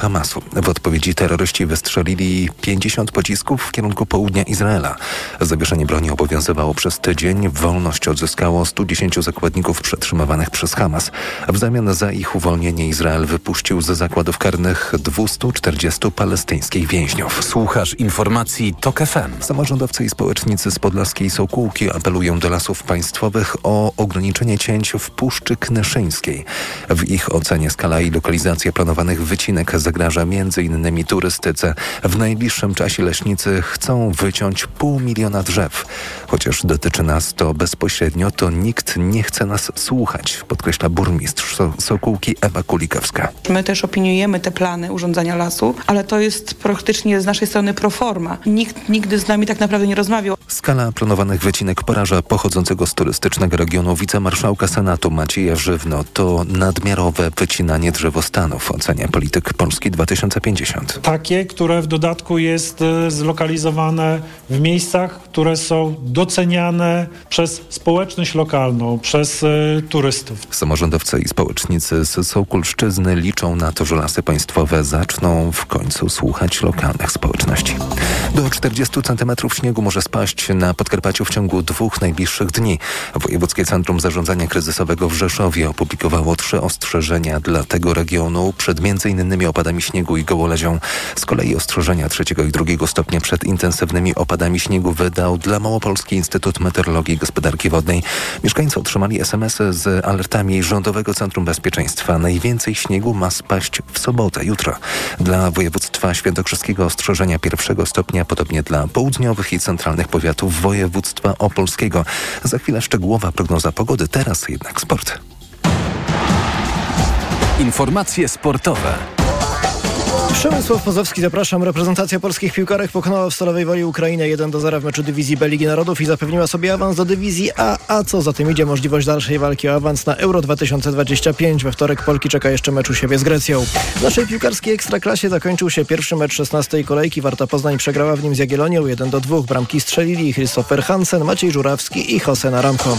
Hamasu. W odpowiedzi terroryści wystrzelili 50 pocisków w kierunku południa Izraela. Zawieszenie broni obowiązywało przez tydzień. Wolność odzyskało 110 zakładników przetrzymywanych przez Hamas. W zamian za ich uwolnienie Izrael wypuścił ze zakładów karnych 240 palestyńskich więźniów. Słuchasz informacji TOK FM. Samorządowcy i społecznicy z Podlaskiej Sokółki apelują do lasów państwowych o ograniczenie cięć w Puszczy Knyszyńskiej. W ich ocenie skala i lokalizacja planowanych wycinek zagraża m.in. turystyce. W najbliższym czasie leśnicy chcą wyciąć pół miliona drzew. Chociaż dotyczy nas to bezpośrednio, to nikt nie chce nas słuchać, podkreśla burmistrz Sokółki Ewa Kulikowska. My też opiniujemy te plany urządzania lasu, ale to jest praktycznie z naszej strony proforma. Nikt nigdy z nami tak naprawdę nie rozmawiał. Skala planowanych wycinek poraża pochodzącego z turystycznego regionu wicemarszałka Senatu Macieja Żywno. To nadmiarowe wycinanie drzewostanów, ocenia polityk Polski 2050. Takie, które w dodatku jest e, zlokalizowane w miejscach, które są doceniane przez społeczność lokalną, przez y, turystów. Samorządowcy i społecznicy z Sokulszczyzny liczą na to, że lasy państwowe zaczną w końcu słuchać lokalnych społeczności. Do 40 cm śniegu może spaść na Podkarpaciu w ciągu dwóch najbliższych dni. Wojewódzkie Centrum Zarządzania Kryzysowego w Rzeszowie opublikowało trzy ostrzeżenia dla tego regionu przed m.in. opadami śniegu i gołolezią. Z kolei ostrzeżenia trzeciego i drugiego stopnia przed intensywnymi opadami śniegu wydał dla Małopolski Instytut Meteorologii i Gospodarki Wodnej. Mieszkańcy otrzymali SMS-y z alertami Rządowego Centrum Bezpieczeństwa. Najwięcej śniegu ma spaść w sobotę, jutro. Dla województwa świętokrzyskiego ostrzeżenia pierwszego stopnia, podobnie dla południowych i centralnych powiatów województwa opolskiego. Za chwilę szczegółowa prognoza pogody, teraz jednak sport. Informacje sportowe. Przemysław Pozowski, zapraszam. Reprezentacja polskich piłkarek pokonała w Stalowej Woli Ukrainę 1 do 0 w meczu dywizji B Ligi Narodów i zapewniła sobie awans do dywizji A, a co za tym idzie możliwość dalszej walki o awans na Euro 2025. We wtorek Polki czeka jeszcze mecz u siebie z Grecją. W naszej piłkarskiej ekstraklasie zakończył się pierwszy mecz 16 kolejki. Warta Poznań przegrała w nim z Jagiellonią 1 do 2. Bramki strzelili Christopher Hansen, Maciej Żurawski i Jose Naramko.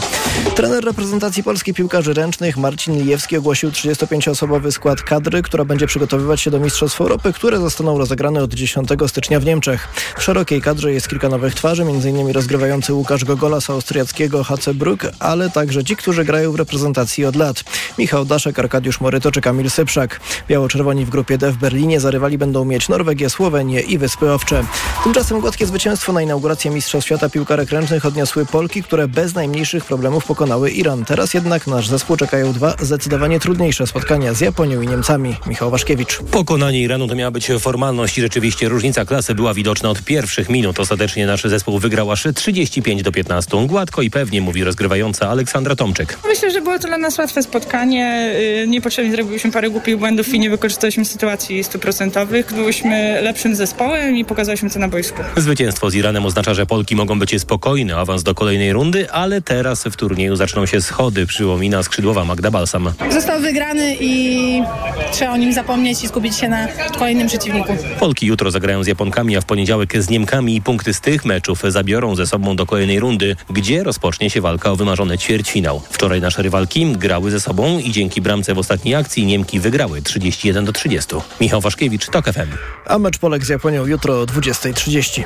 Trener reprezentacji Polski piłkarzy ręcznych Marcin Lijewski ogłosił 35-osobowy skład kadry, która będzie przygotowywać się do Mistrzostw Europy które zostaną rozegrane od 10 stycznia w Niemczech. W szerokiej kadrze jest kilka nowych twarzy, m.in. rozgrywający Łukasz Gogola z austriackiego HC Brugg, ale także ci, którzy grają w reprezentacji od lat. Michał Daszek, Arkadiusz Moryto czy Kamil Sypszak. Biało-czerwoni w grupie D w Berlinie zarywali będą mieć Norwegię, Słowenię i Wyspy Owcze. Tymczasem gładkie zwycięstwo na inaugurację Mistrzostw Świata Piłkarek Ręcznych odniosły Polki, które bez najmniejszych problemów pokonały Iran. Teraz jednak nasz zespół czekają dwa zdecydowanie trudniejsze spotkania z Japonią i Niemcami. Michał Waszkiewicz. Pokonanie Iranu to miała być formalność i rzeczywiście różnica klasy była widoczna od pierwszych minut. Ostatecznie nasz zespół wygrał aż 35 do 15. Gładko i pewnie, mówi rozgrywająca Aleksandra Tomczyk. Myślę, że było to dla nas łatwe spotkanie. Y, niepotrzebnie zrobiliśmy parę głupich błędów i nie wykorzystaliśmy sytuacji stuprocentowych. Byliśmy lepszym zespołem i pokazaliśmy co na boisku. Zwycięstwo z Iranem oznacza, że Polki mogą być spokojne. Awans do kolejnej rundy, ale teraz w turnieju zaczną się schody, przypomina skrzydłowa Magda Balsam. Został wygrany i trzeba o nim zapomnieć i skupić się na kolejnym przeciwniku. Polki jutro zagrają z Japonkami, a w poniedziałek z Niemkami i punkty z tych meczów zabiorą ze sobą do kolejnej rundy, gdzie rozpocznie się walka o wymarzony ćwierćfinał. Wczoraj nasze rywalki grały ze sobą i dzięki bramce w ostatniej akcji Niemki wygrały 31 do 30. Michał Waszkiewicz, TOK FM. A mecz Polek z Japonią jutro o 20.30.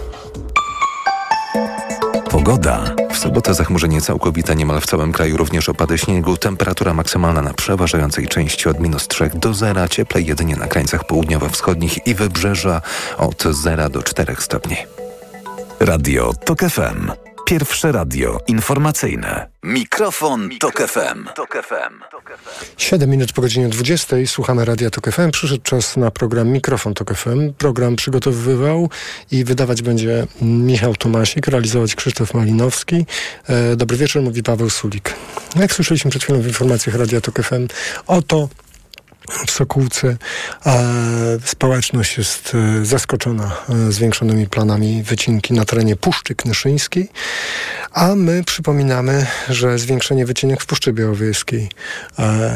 Pogoda. W sobotę zachmurzenie całkowite niemal w całym kraju, również opady śniegu. Temperatura maksymalna na przeważającej części od minus 3 do 0, cieplej jedynie na krańcach południowo-wschodnich i wybrzeża od 0 do 4 stopni. Radio TOK FM. Pierwsze radio informacyjne. Mikrofon, Tok FM. Tok FM. 7 minut po godzinie 20 słuchamy Radia Tok FM. Przyszedł czas na program Mikrofon Tok FM. Program przygotowywał i wydawać będzie Michał Tomasik, realizować Krzysztof Malinowski. E, dobry wieczór, mówi Paweł Sulik. Jak słyszeliśmy przed chwilą w informacjach Radia Tok FM, oto w Sokółce, a społeczność jest e, zaskoczona e, zwiększonymi planami wycinki na terenie Puszczy Knyszyńskiej, a my przypominamy, że zwiększenie wycinek w Puszczy Białowieskiej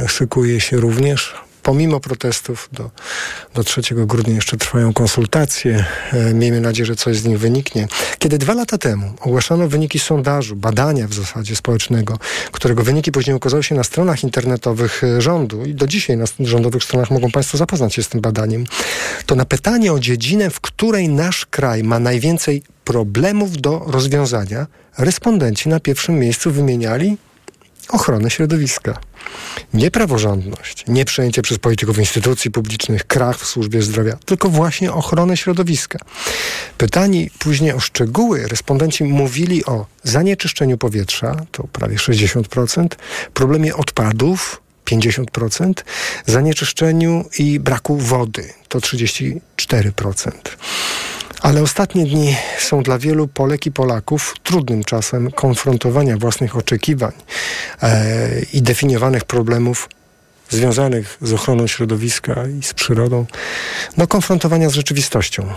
szykuje się również pomimo protestów do, do 3 grudnia jeszcze trwają konsultacje. E, miejmy nadzieję, że coś z nich wyniknie. Kiedy dwa lata temu ogłaszano wyniki sondażu, badania w zasadzie społecznego, którego wyniki później ukazały się na stronach internetowych e, rządu i do dzisiaj na rządowych stronach mogą Państwo zapoznać się z tym badaniem, to na pytanie o dziedzinę, w której nasz kraj ma najwięcej problemów do rozwiązania, respondenci na pierwszym miejscu wymieniali ochronę środowiska. Nie praworządność, nie przejęcie przez polityków instytucji publicznych, krach w służbie zdrowia, tylko właśnie ochronę środowiska. Pytani później o szczegóły, respondenci mówili o zanieczyszczeniu powietrza, to prawie 60%, problemie odpadów, 50%, zanieczyszczeniu i braku wody, to 34%. Ale ostatnie dni są dla wielu Polek i Polaków trudnym czasem konfrontowania własnych oczekiwań e, i definiowanych problemów związanych z ochroną środowiska i z przyrodą, do konfrontowania z rzeczywistością.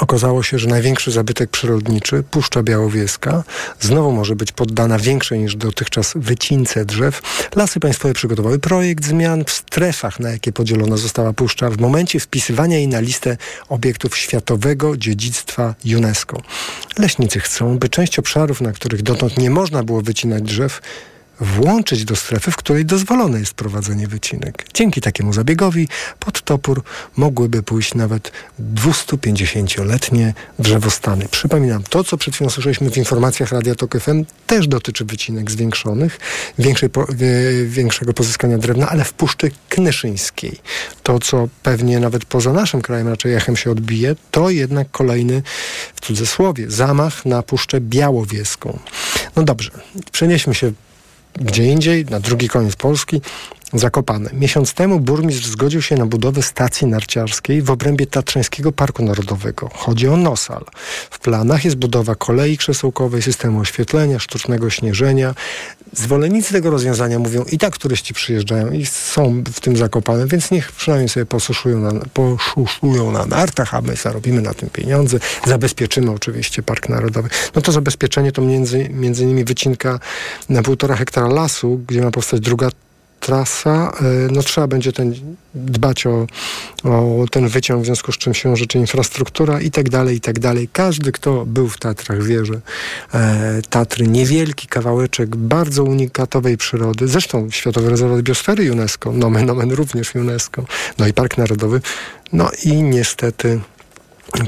Okazało się, że największy zabytek przyrodniczy, Puszcza Białowieska, znowu może być poddana większej niż dotychczas wycince drzew. Lasy Państwowe przygotowały projekt zmian w strefach, na jakie podzielona została puszcza w momencie wpisywania jej na listę obiektów światowego dziedzictwa UNESCO. Leśnicy chcą, by część obszarów, na których dotąd nie można było wycinać drzew, włączyć do strefy, w której dozwolone jest prowadzenie wycinek. Dzięki takiemu zabiegowi pod topór mogłyby pójść nawet 250-letnie drzewostany. Przypominam, to co przed chwilą słyszeliśmy w informacjach Radia Tok FM też dotyczy wycinek zwiększonych, większej, większego pozyskania drewna, ale w Puszczy Knyszyńskiej. To co pewnie nawet poza naszym krajem raczej echem się odbije, to jednak kolejny, w cudzysłowie, zamach na Puszczę Białowieską. No dobrze, przenieśmy się gdzie indziej, na drugi koniec Polski, Zakopane. Miesiąc temu burmistrz zgodził się na budowę stacji narciarskiej w obrębie Tatrzańskiego Parku Narodowego. Chodzi o Nosal. W planach jest budowa kolei krzesełkowej, systemu oświetlenia, sztucznego śnieżenia. Zwolennicy tego rozwiązania mówią, i tak turyści przyjeżdżają i są w tym zakopane, więc niech przynajmniej sobie posuszują na, poszuszują na nartach, a my zarobimy na tym pieniądze. Zabezpieczymy oczywiście Park Narodowy. No to zabezpieczenie to między, między innymi wycinka na półtora hektara lasu, gdzie ma powstać druga trasa, e, no trzeba będzie ten, dbać o, o ten wyciąg, w związku z czym się rzeczy infrastruktura i tak dalej, i tak dalej. Każdy, kto był w Tatrach wie, że e, Tatry, niewielki kawałeczek bardzo unikatowej przyrody, zresztą Światowy Rezerwat Biosfery UNESCO, nomen omen również UNESCO, no i Park Narodowy, no i niestety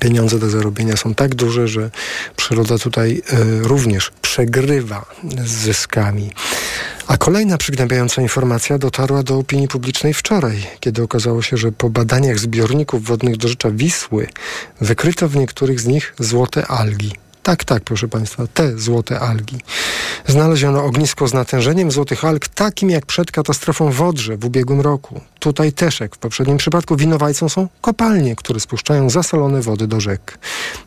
pieniądze do zarobienia są tak duże, że przyroda tutaj y, również przegrywa z zyskami. A kolejna przygnębiająca informacja dotarła do opinii publicznej wczoraj, kiedy okazało się, że po badaniach zbiorników wodnych do rzecza Wisły wykryto w niektórych z nich złote algi. Tak, tak, proszę Państwa, te złote algi. Znaleziono ognisko z natężeniem złotych alg takim jak przed katastrofą w Odrze w ubiegłym roku. Tutaj też, jak w poprzednim przypadku, winowajcą są kopalnie, które spuszczają zasolone wody do rzek.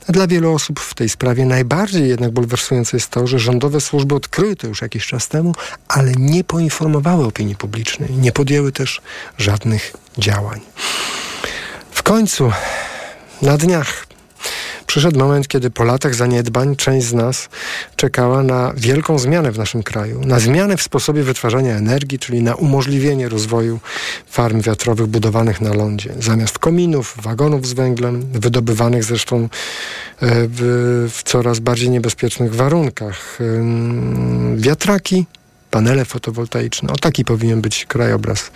Dla wielu osób w tej sprawie najbardziej jednak bulwersujące jest to, że rządowe służby odkryły to już jakiś czas temu, ale nie poinformowały opinii publicznej, nie podjęły też żadnych działań. W końcu na dniach Przyszedł moment, kiedy po latach zaniedbań część z nas czekała na wielką zmianę w naszym kraju, na zmianę w sposobie wytwarzania energii, czyli na umożliwienie rozwoju farm wiatrowych budowanych na lądzie. Zamiast kominów, wagonów z węglem, wydobywanych zresztą e, w, w coraz bardziej niebezpiecznych warunkach, wiatraki, panele fotowoltaiczne. O taki powinien być krajobraz.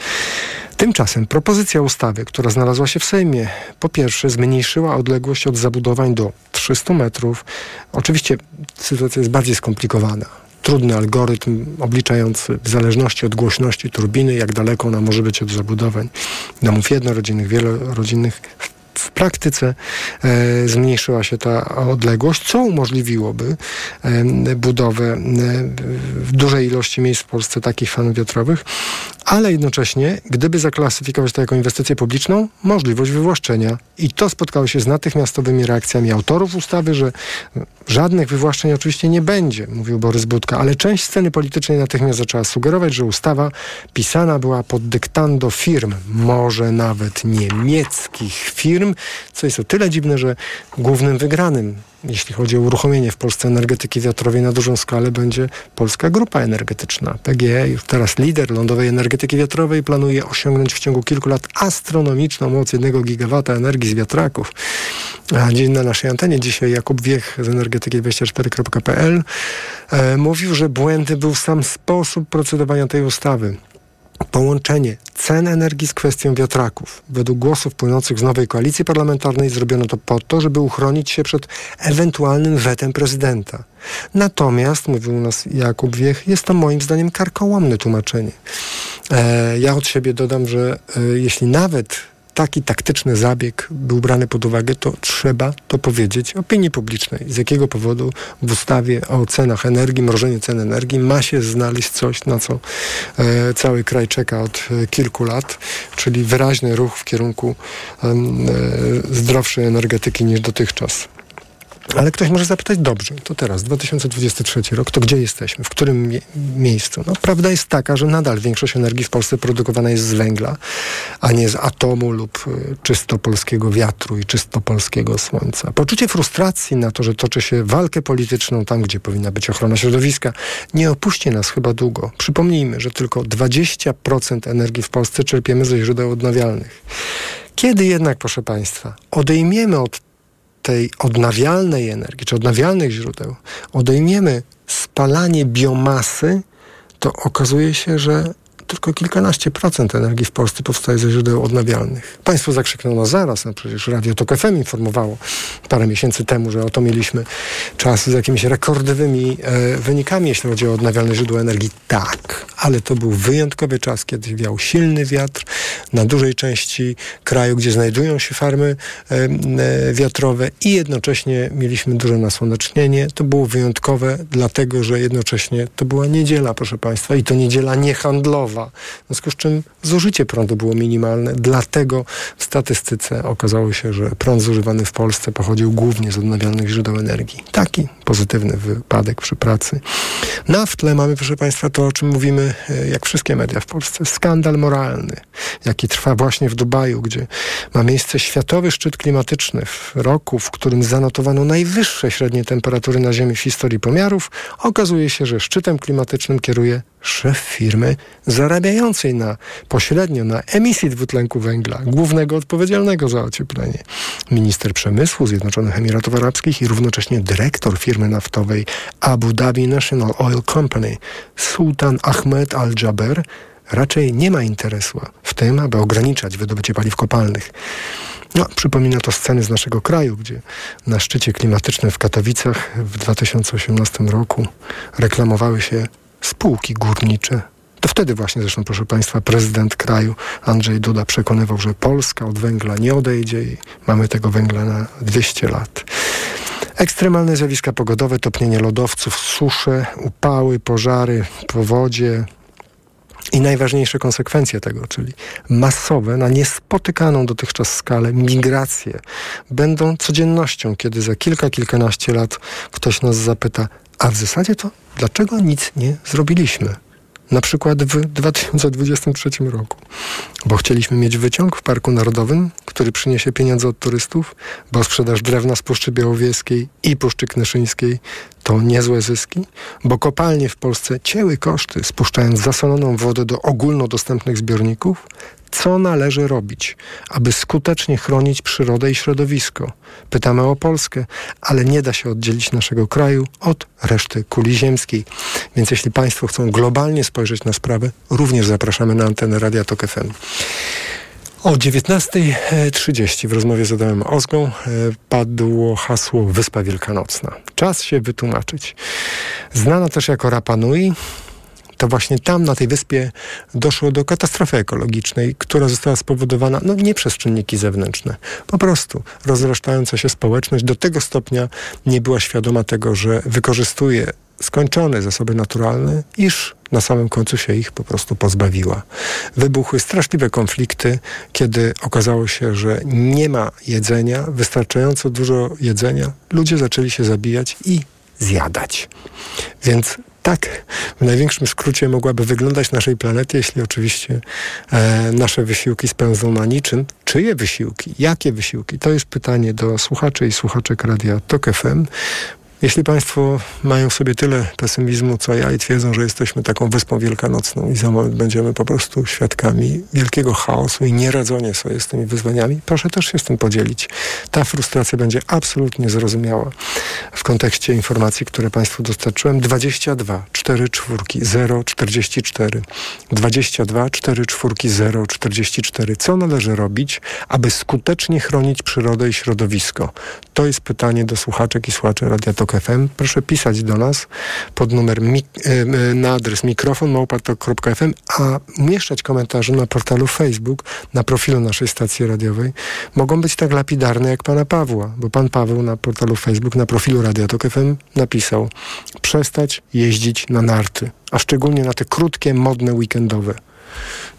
Tymczasem propozycja ustawy, która znalazła się w Sejmie, po pierwsze zmniejszyła odległość od zabudowań do 300 metrów. Oczywiście sytuacja jest bardziej skomplikowana. Trudny algorytm obliczający w zależności od głośności turbiny, jak daleko ona może być od zabudowań domów jednorodzinnych, wielorodzinnych w praktyce e, zmniejszyła się ta odległość, co umożliwiłoby e, budowę e, w dużej ilości miejsc w Polsce takich farm wiatrowych, ale jednocześnie, gdyby zaklasyfikować to jako inwestycję publiczną, możliwość wywłaszczenia. I to spotkało się z natychmiastowymi reakcjami autorów ustawy, że żadnych wywłaszczeń oczywiście nie będzie, mówił Borys Budka, ale część sceny politycznej natychmiast zaczęła sugerować, że ustawa pisana była pod dyktando firm, może nawet niemieckich firm, co jest o tyle dziwne, że głównym wygranym jeśli chodzi o uruchomienie w Polsce energetyki wiatrowej na dużą skalę, będzie Polska Grupa Energetyczna. PGE, już teraz lider lądowej energetyki wiatrowej, planuje osiągnąć w ciągu kilku lat astronomiczną moc 1 gigawata energii z wiatraków. A na naszej antenie dzisiaj Jakub Wiech z energetyki24.pl e, mówił, że błędy był sam sposób procedowania tej ustawy połączenie cen energii z kwestią wiatraków. Według głosów płynących z nowej koalicji parlamentarnej zrobiono to po to, żeby uchronić się przed ewentualnym wetem prezydenta. Natomiast, mówił u nas Jakub Wiech, jest to moim zdaniem karkołomne tłumaczenie. E, ja od siebie dodam, że e, jeśli nawet taki taktyczny zabieg był brany pod uwagę, to trzeba to powiedzieć opinii publicznej. Z jakiego powodu w ustawie o cenach energii, mrożeniu cen energii ma się znaleźć coś, na co e, cały kraj czeka od e, kilku lat, czyli wyraźny ruch w kierunku e, zdrowszej energetyki niż dotychczas. Ale ktoś może zapytać, dobrze, to teraz, 2023 rok, to gdzie jesteśmy? W którym mie miejscu? No, prawda jest taka, że nadal większość energii w Polsce produkowana jest z węgla, a nie z atomu lub y, czysto polskiego wiatru i czysto polskiego słońca. Poczucie frustracji na to, że toczy się walkę polityczną tam, gdzie powinna być ochrona środowiska, nie opuści nas chyba długo. Przypomnijmy, że tylko 20% energii w Polsce czerpiemy ze źródeł odnawialnych. Kiedy jednak, proszę Państwa, odejmiemy od tej odnawialnej energii, czy odnawialnych źródeł, odejmiemy spalanie biomasy, to okazuje się, że tylko kilkanaście procent energii w Polsce powstaje ze źródeł odnawialnych. Państwo zakrzyknęło zaraz, no przecież Radio Tok FM informowało parę miesięcy temu, że oto mieliśmy czas z jakimiś rekordowymi e, wynikami, jeśli chodzi o odnawialne źródła energii. Tak, ale to był wyjątkowy czas, kiedy wiał silny wiatr na dużej części kraju, gdzie znajdują się farmy e, e, wiatrowe i jednocześnie mieliśmy duże nasłonecznienie. To było wyjątkowe, dlatego że jednocześnie to była niedziela, proszę Państwa, i to niedziela niehandlowa. W związku z czym zużycie prądu było minimalne, dlatego w statystyce okazało się, że prąd zużywany w Polsce pochodził głównie z odnawialnych źródeł energii. Taki pozytywny wypadek przy pracy. Na w tle mamy, proszę Państwa, to o czym mówimy, e, jak wszystkie media w Polsce, skandal moralny, jaki trwa właśnie w Dubaju, gdzie ma miejsce światowy szczyt klimatyczny w roku, w którym zanotowano najwyższe średnie temperatury na Ziemi w historii pomiarów. Okazuje się, że szczytem klimatycznym kieruje szef firmy zarabiającej na pośrednio na emisji dwutlenku węgla, głównego odpowiedzialnego za ocieplenie. Minister przemysłu Zjednoczonych Emiratów Arabskich i równocześnie dyrektor firmy naftowej Abu Dhabi National Oil Company, Sultan Ahmed Al-Jaber, raczej nie ma interesu w tym, aby ograniczać wydobycie paliw kopalnych. No, przypomina to sceny z naszego kraju, gdzie na szczycie klimatycznym w Katowicach w 2018 roku reklamowały się spółki górnicze. To wtedy właśnie zresztą, proszę Państwa, prezydent kraju Andrzej Duda przekonywał, że Polska od węgla nie odejdzie i mamy tego węgla na 200 lat. Ekstremalne zjawiska pogodowe, topnienie lodowców, susze, upały, pożary, powodzie, i najważniejsze konsekwencje tego, czyli masowe, na niespotykaną dotychczas skalę migracje, będą codziennością, kiedy za kilka, kilkanaście lat ktoś nas zapyta, a w zasadzie to dlaczego nic nie zrobiliśmy? Na przykład w 2023 roku. Bo chcieliśmy mieć wyciąg w Parku Narodowym, który przyniesie pieniądze od turystów, bo sprzedaż drewna z Puszczy Białowieskiej i Puszczy Knyszyńskiej to niezłe zyski, bo kopalnie w Polsce cięły koszty, spuszczając zasoloną wodę do ogólnodostępnych zbiorników, co należy robić, aby skutecznie chronić przyrodę i środowisko. Pytamy o Polskę, ale nie da się oddzielić naszego kraju od reszty kuli ziemskiej. Więc jeśli Państwo chcą globalnie spojrzeć na sprawę, również zapraszamy na antenę Radia Tok FM. O 19.30 w rozmowie z Adamem Ozgą e, padło hasło Wyspa Wielkanocna. Czas się wytłumaczyć. Znana też jako Rapa Nui, to właśnie tam, na tej wyspie, doszło do katastrofy ekologicznej, która została spowodowana no, nie przez czynniki zewnętrzne. Po prostu rozrastająca się społeczność do tego stopnia nie była świadoma tego, że wykorzystuje skończone zasoby naturalne, iż na samym końcu się ich po prostu pozbawiła. Wybuchły straszliwe konflikty, kiedy okazało się, że nie ma jedzenia, wystarczająco dużo jedzenia, ludzie zaczęli się zabijać i zjadać. Więc tak w największym skrócie mogłaby wyglądać naszej planety, jeśli oczywiście e, nasze wysiłki spełzą na niczym. Czyje wysiłki? Jakie wysiłki? To jest pytanie do słuchaczy i słuchaczek Radia TOK FM. Jeśli Państwo mają w sobie tyle pesymizmu, co ja i twierdzą, że jesteśmy taką wyspą wielkanocną i za moment będziemy po prostu świadkami wielkiego chaosu i nieradzenia sobie z tymi wyzwaniami, proszę też się z tym podzielić. Ta frustracja będzie absolutnie zrozumiała w kontekście informacji, które Państwu dostarczyłem. 22 4 czwórki 0 44 22 4 czwórki 0 44. Co należy robić, aby skutecznie chronić przyrodę i środowisko? To jest pytanie do słuchaczek i słuchaczy Radia Tok FM. Proszę pisać do nas pod numer y, na adres mikrofon.fm, a umieszczać komentarze na portalu Facebook, na profilu naszej stacji radiowej. Mogą być tak lapidarne jak pana Pawła, bo pan Paweł na portalu Facebook, na profilu Radia FM napisał przestać jeździć na narty, a szczególnie na te krótkie, modne, weekendowe.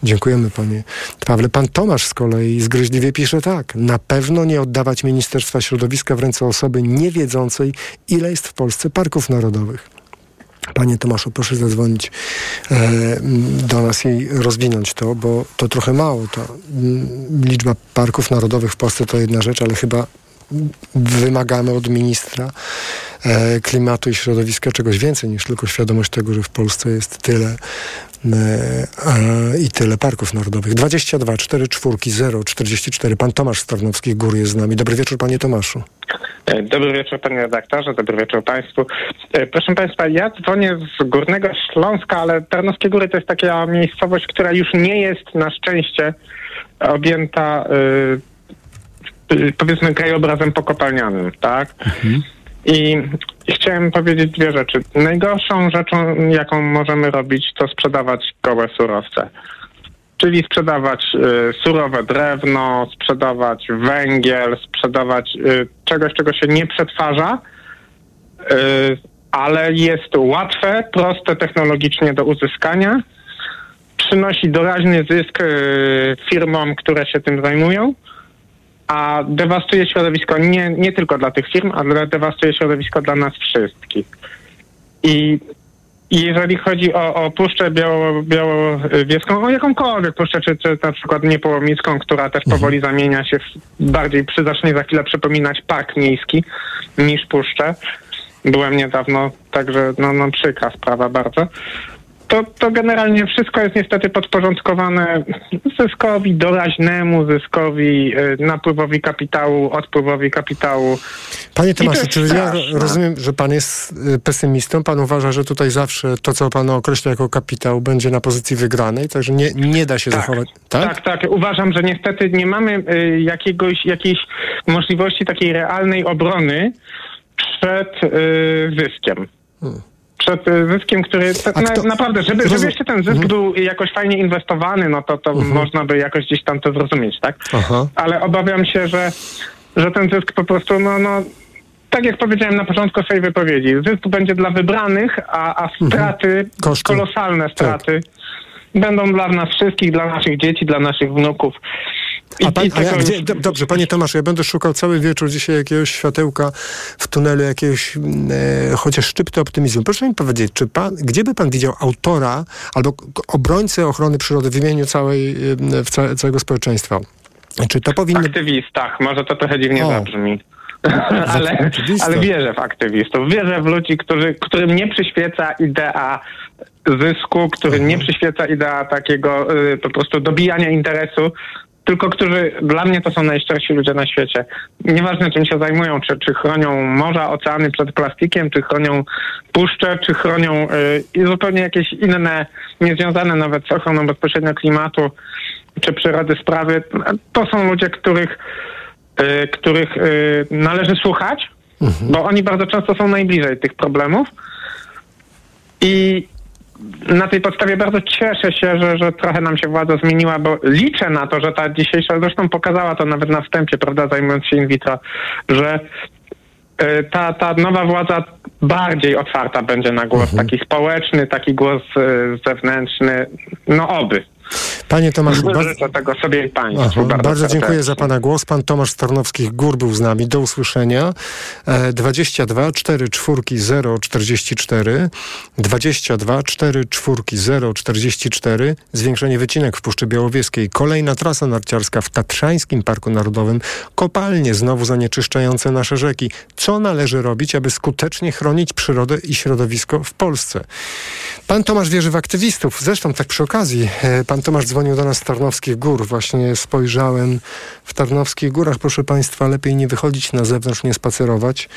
Dziękujemy panie Pawle. Pan Tomasz z kolei zgryźliwie pisze tak. Na pewno nie oddawać Ministerstwa Środowiska w ręce osoby niewiedzącej, ile jest w Polsce parków narodowych. Panie Tomaszu, proszę zadzwonić e, do nas i rozwinąć to, bo to trochę mało. To, m, liczba parków narodowych w Polsce to jedna rzecz, ale chyba wymagamy od ministra e, klimatu i środowiska czegoś więcej niż tylko świadomość tego, że w Polsce jest tyle i tyle parków narodowych. 22 4 4 0 44. Pan Tomasz z Tarnowskich Gór jest z nami. Dobry wieczór, panie Tomaszu. Dobry wieczór panie redaktorze, dobry wieczór państwu. E, Proszę państwa, ja dzwonię z Górnego Śląska, ale Tarnowskie Góry to jest taka miejscowość, która już nie jest na szczęście objęta y, y, powiedzmy krajobrazem pokopalnianym, tak? I chciałem powiedzieć dwie rzeczy. Najgorszą rzeczą, jaką możemy robić, to sprzedawać gołe surowce. Czyli sprzedawać y, surowe drewno, sprzedawać węgiel, sprzedawać y, czegoś, czego się nie przetwarza, y, ale jest łatwe, proste technologicznie do uzyskania, przynosi doraźny zysk y, firmom, które się tym zajmują, a dewastuje środowisko nie, nie tylko dla tych firm, ale dewastuje środowisko dla nas wszystkich. I jeżeli chodzi o, o Puszczę Biało, Białowieską, o jakąkolwiek puszczę, czy, czy na przykład Niepołomicką, która też powoli zamienia się w bardziej, przy, zacznie za chwilę przypominać park miejski niż puszczę. Byłem niedawno, także no, no przykra sprawa bardzo. To, to generalnie wszystko jest niestety podporządkowane zyskowi doraźnemu, zyskowi, y, napływowi kapitału, odpływowi kapitału. Panie Tomaszu, czyli ja rozumiem, że pan jest y, pesymistą. Pan uważa, że tutaj zawsze to, co pan określa jako kapitał, będzie na pozycji wygranej, także nie, nie da się Tak. zachować. Tak? Tak, tak. Uważam, że niestety nie mamy y, jakiegoś, jakiejś możliwości takiej realnej obrony przed zyskiem. Przed y, zyskiem, który A na, naprawdę, żeby, żeby jeszcze ten zysk był jakoś fajnie inwestowany, no to, to można by jakoś gdzieś tam to zrozumieć, tak? Aha. Ale obawiam się, że, że ten zysk po prostu, no, no tak jak powiedziałem na początku swojej wypowiedzi, zysk będzie dla wybranych, a, a straty, Koszty. kolosalne straty, będą dla nas wszystkich, dla naszych dzieci, dla naszych wnuków. I, A pan, a ja, gdzie, dobrze, panie Tomaszu, ja będę szukał cały wieczór dzisiaj jakiegoś światełka w tunelu, jakiegoś mm, e, chociaż szczypty optymizmu. Proszę mi powiedzieć, czy pan, gdzie by pan widział autora albo obrońcę ochrony przyrody w imieniu całej, e, w ca, całego społeczeństwa? Czy to powinny... aktywistach. Może to trochę dziwnie O. zabrzmi. ale, ale wierzę w aktywistów. Wierzę w ludzi, którzy, którym nie przyświeca idea zysku, którym nie przyświeca idea takiego y, po prostu dobijania interesu, tylko którzy dla mnie to są najszczersi ludzie na świecie. Nieważne czym się zajmują, czy, czy chronią morza, oceany przed plastikiem, czy chronią puszcze, czy chronią y, zupełnie jakieś inne, niezwiązane nawet z ochroną bezpośrednio klimatu czy przyrody sprawy. To są ludzie, których, y, których y, należy słuchać, bo oni bardzo często są najbliżej tych problemów. I na tej podstawie bardzo cieszę się, że, że trochę nam się władza zmieniła, bo liczę na to, że ta dzisiejsza, zresztą pokazała to nawet na wstępie, prawda, zajmując się in vitro, że y, ta, ta nowa władza bardziej otwarta będzie na głos taki społeczny, taki głos y, zewnętrzny, no oby. Panie Tomaszu, bardzo, Życzę tego sobie i Państwu. Aha, bardzo, bardzo dziękuję za Pana głos. Pan Tomasz z Tarnowskich Gór był z nami. Do usłyszenia. E, 22 4 czwórki 0 44 22 4 czwórki 0 44 Zwiększenie wycinek w Puszczy Białowieskiej. Kolejna trasa narciarska w Tatrzańskim Parku Narodowym. Kopalnie znowu zanieczyszczające nasze rzeki. Co należy robić, aby skutecznie chronić przyrodę i środowisko w Polsce? Pan Tomasz wierzy w aktywistów. Zresztą tak przy okazji, e, pan Tomasz dzwonił do nas z Tarnowskich Gór. Właśnie spojrzałem w Tarnowskich Górach, proszę państwa, lepiej nie wychodzić na zewnątrz, nie spacerować.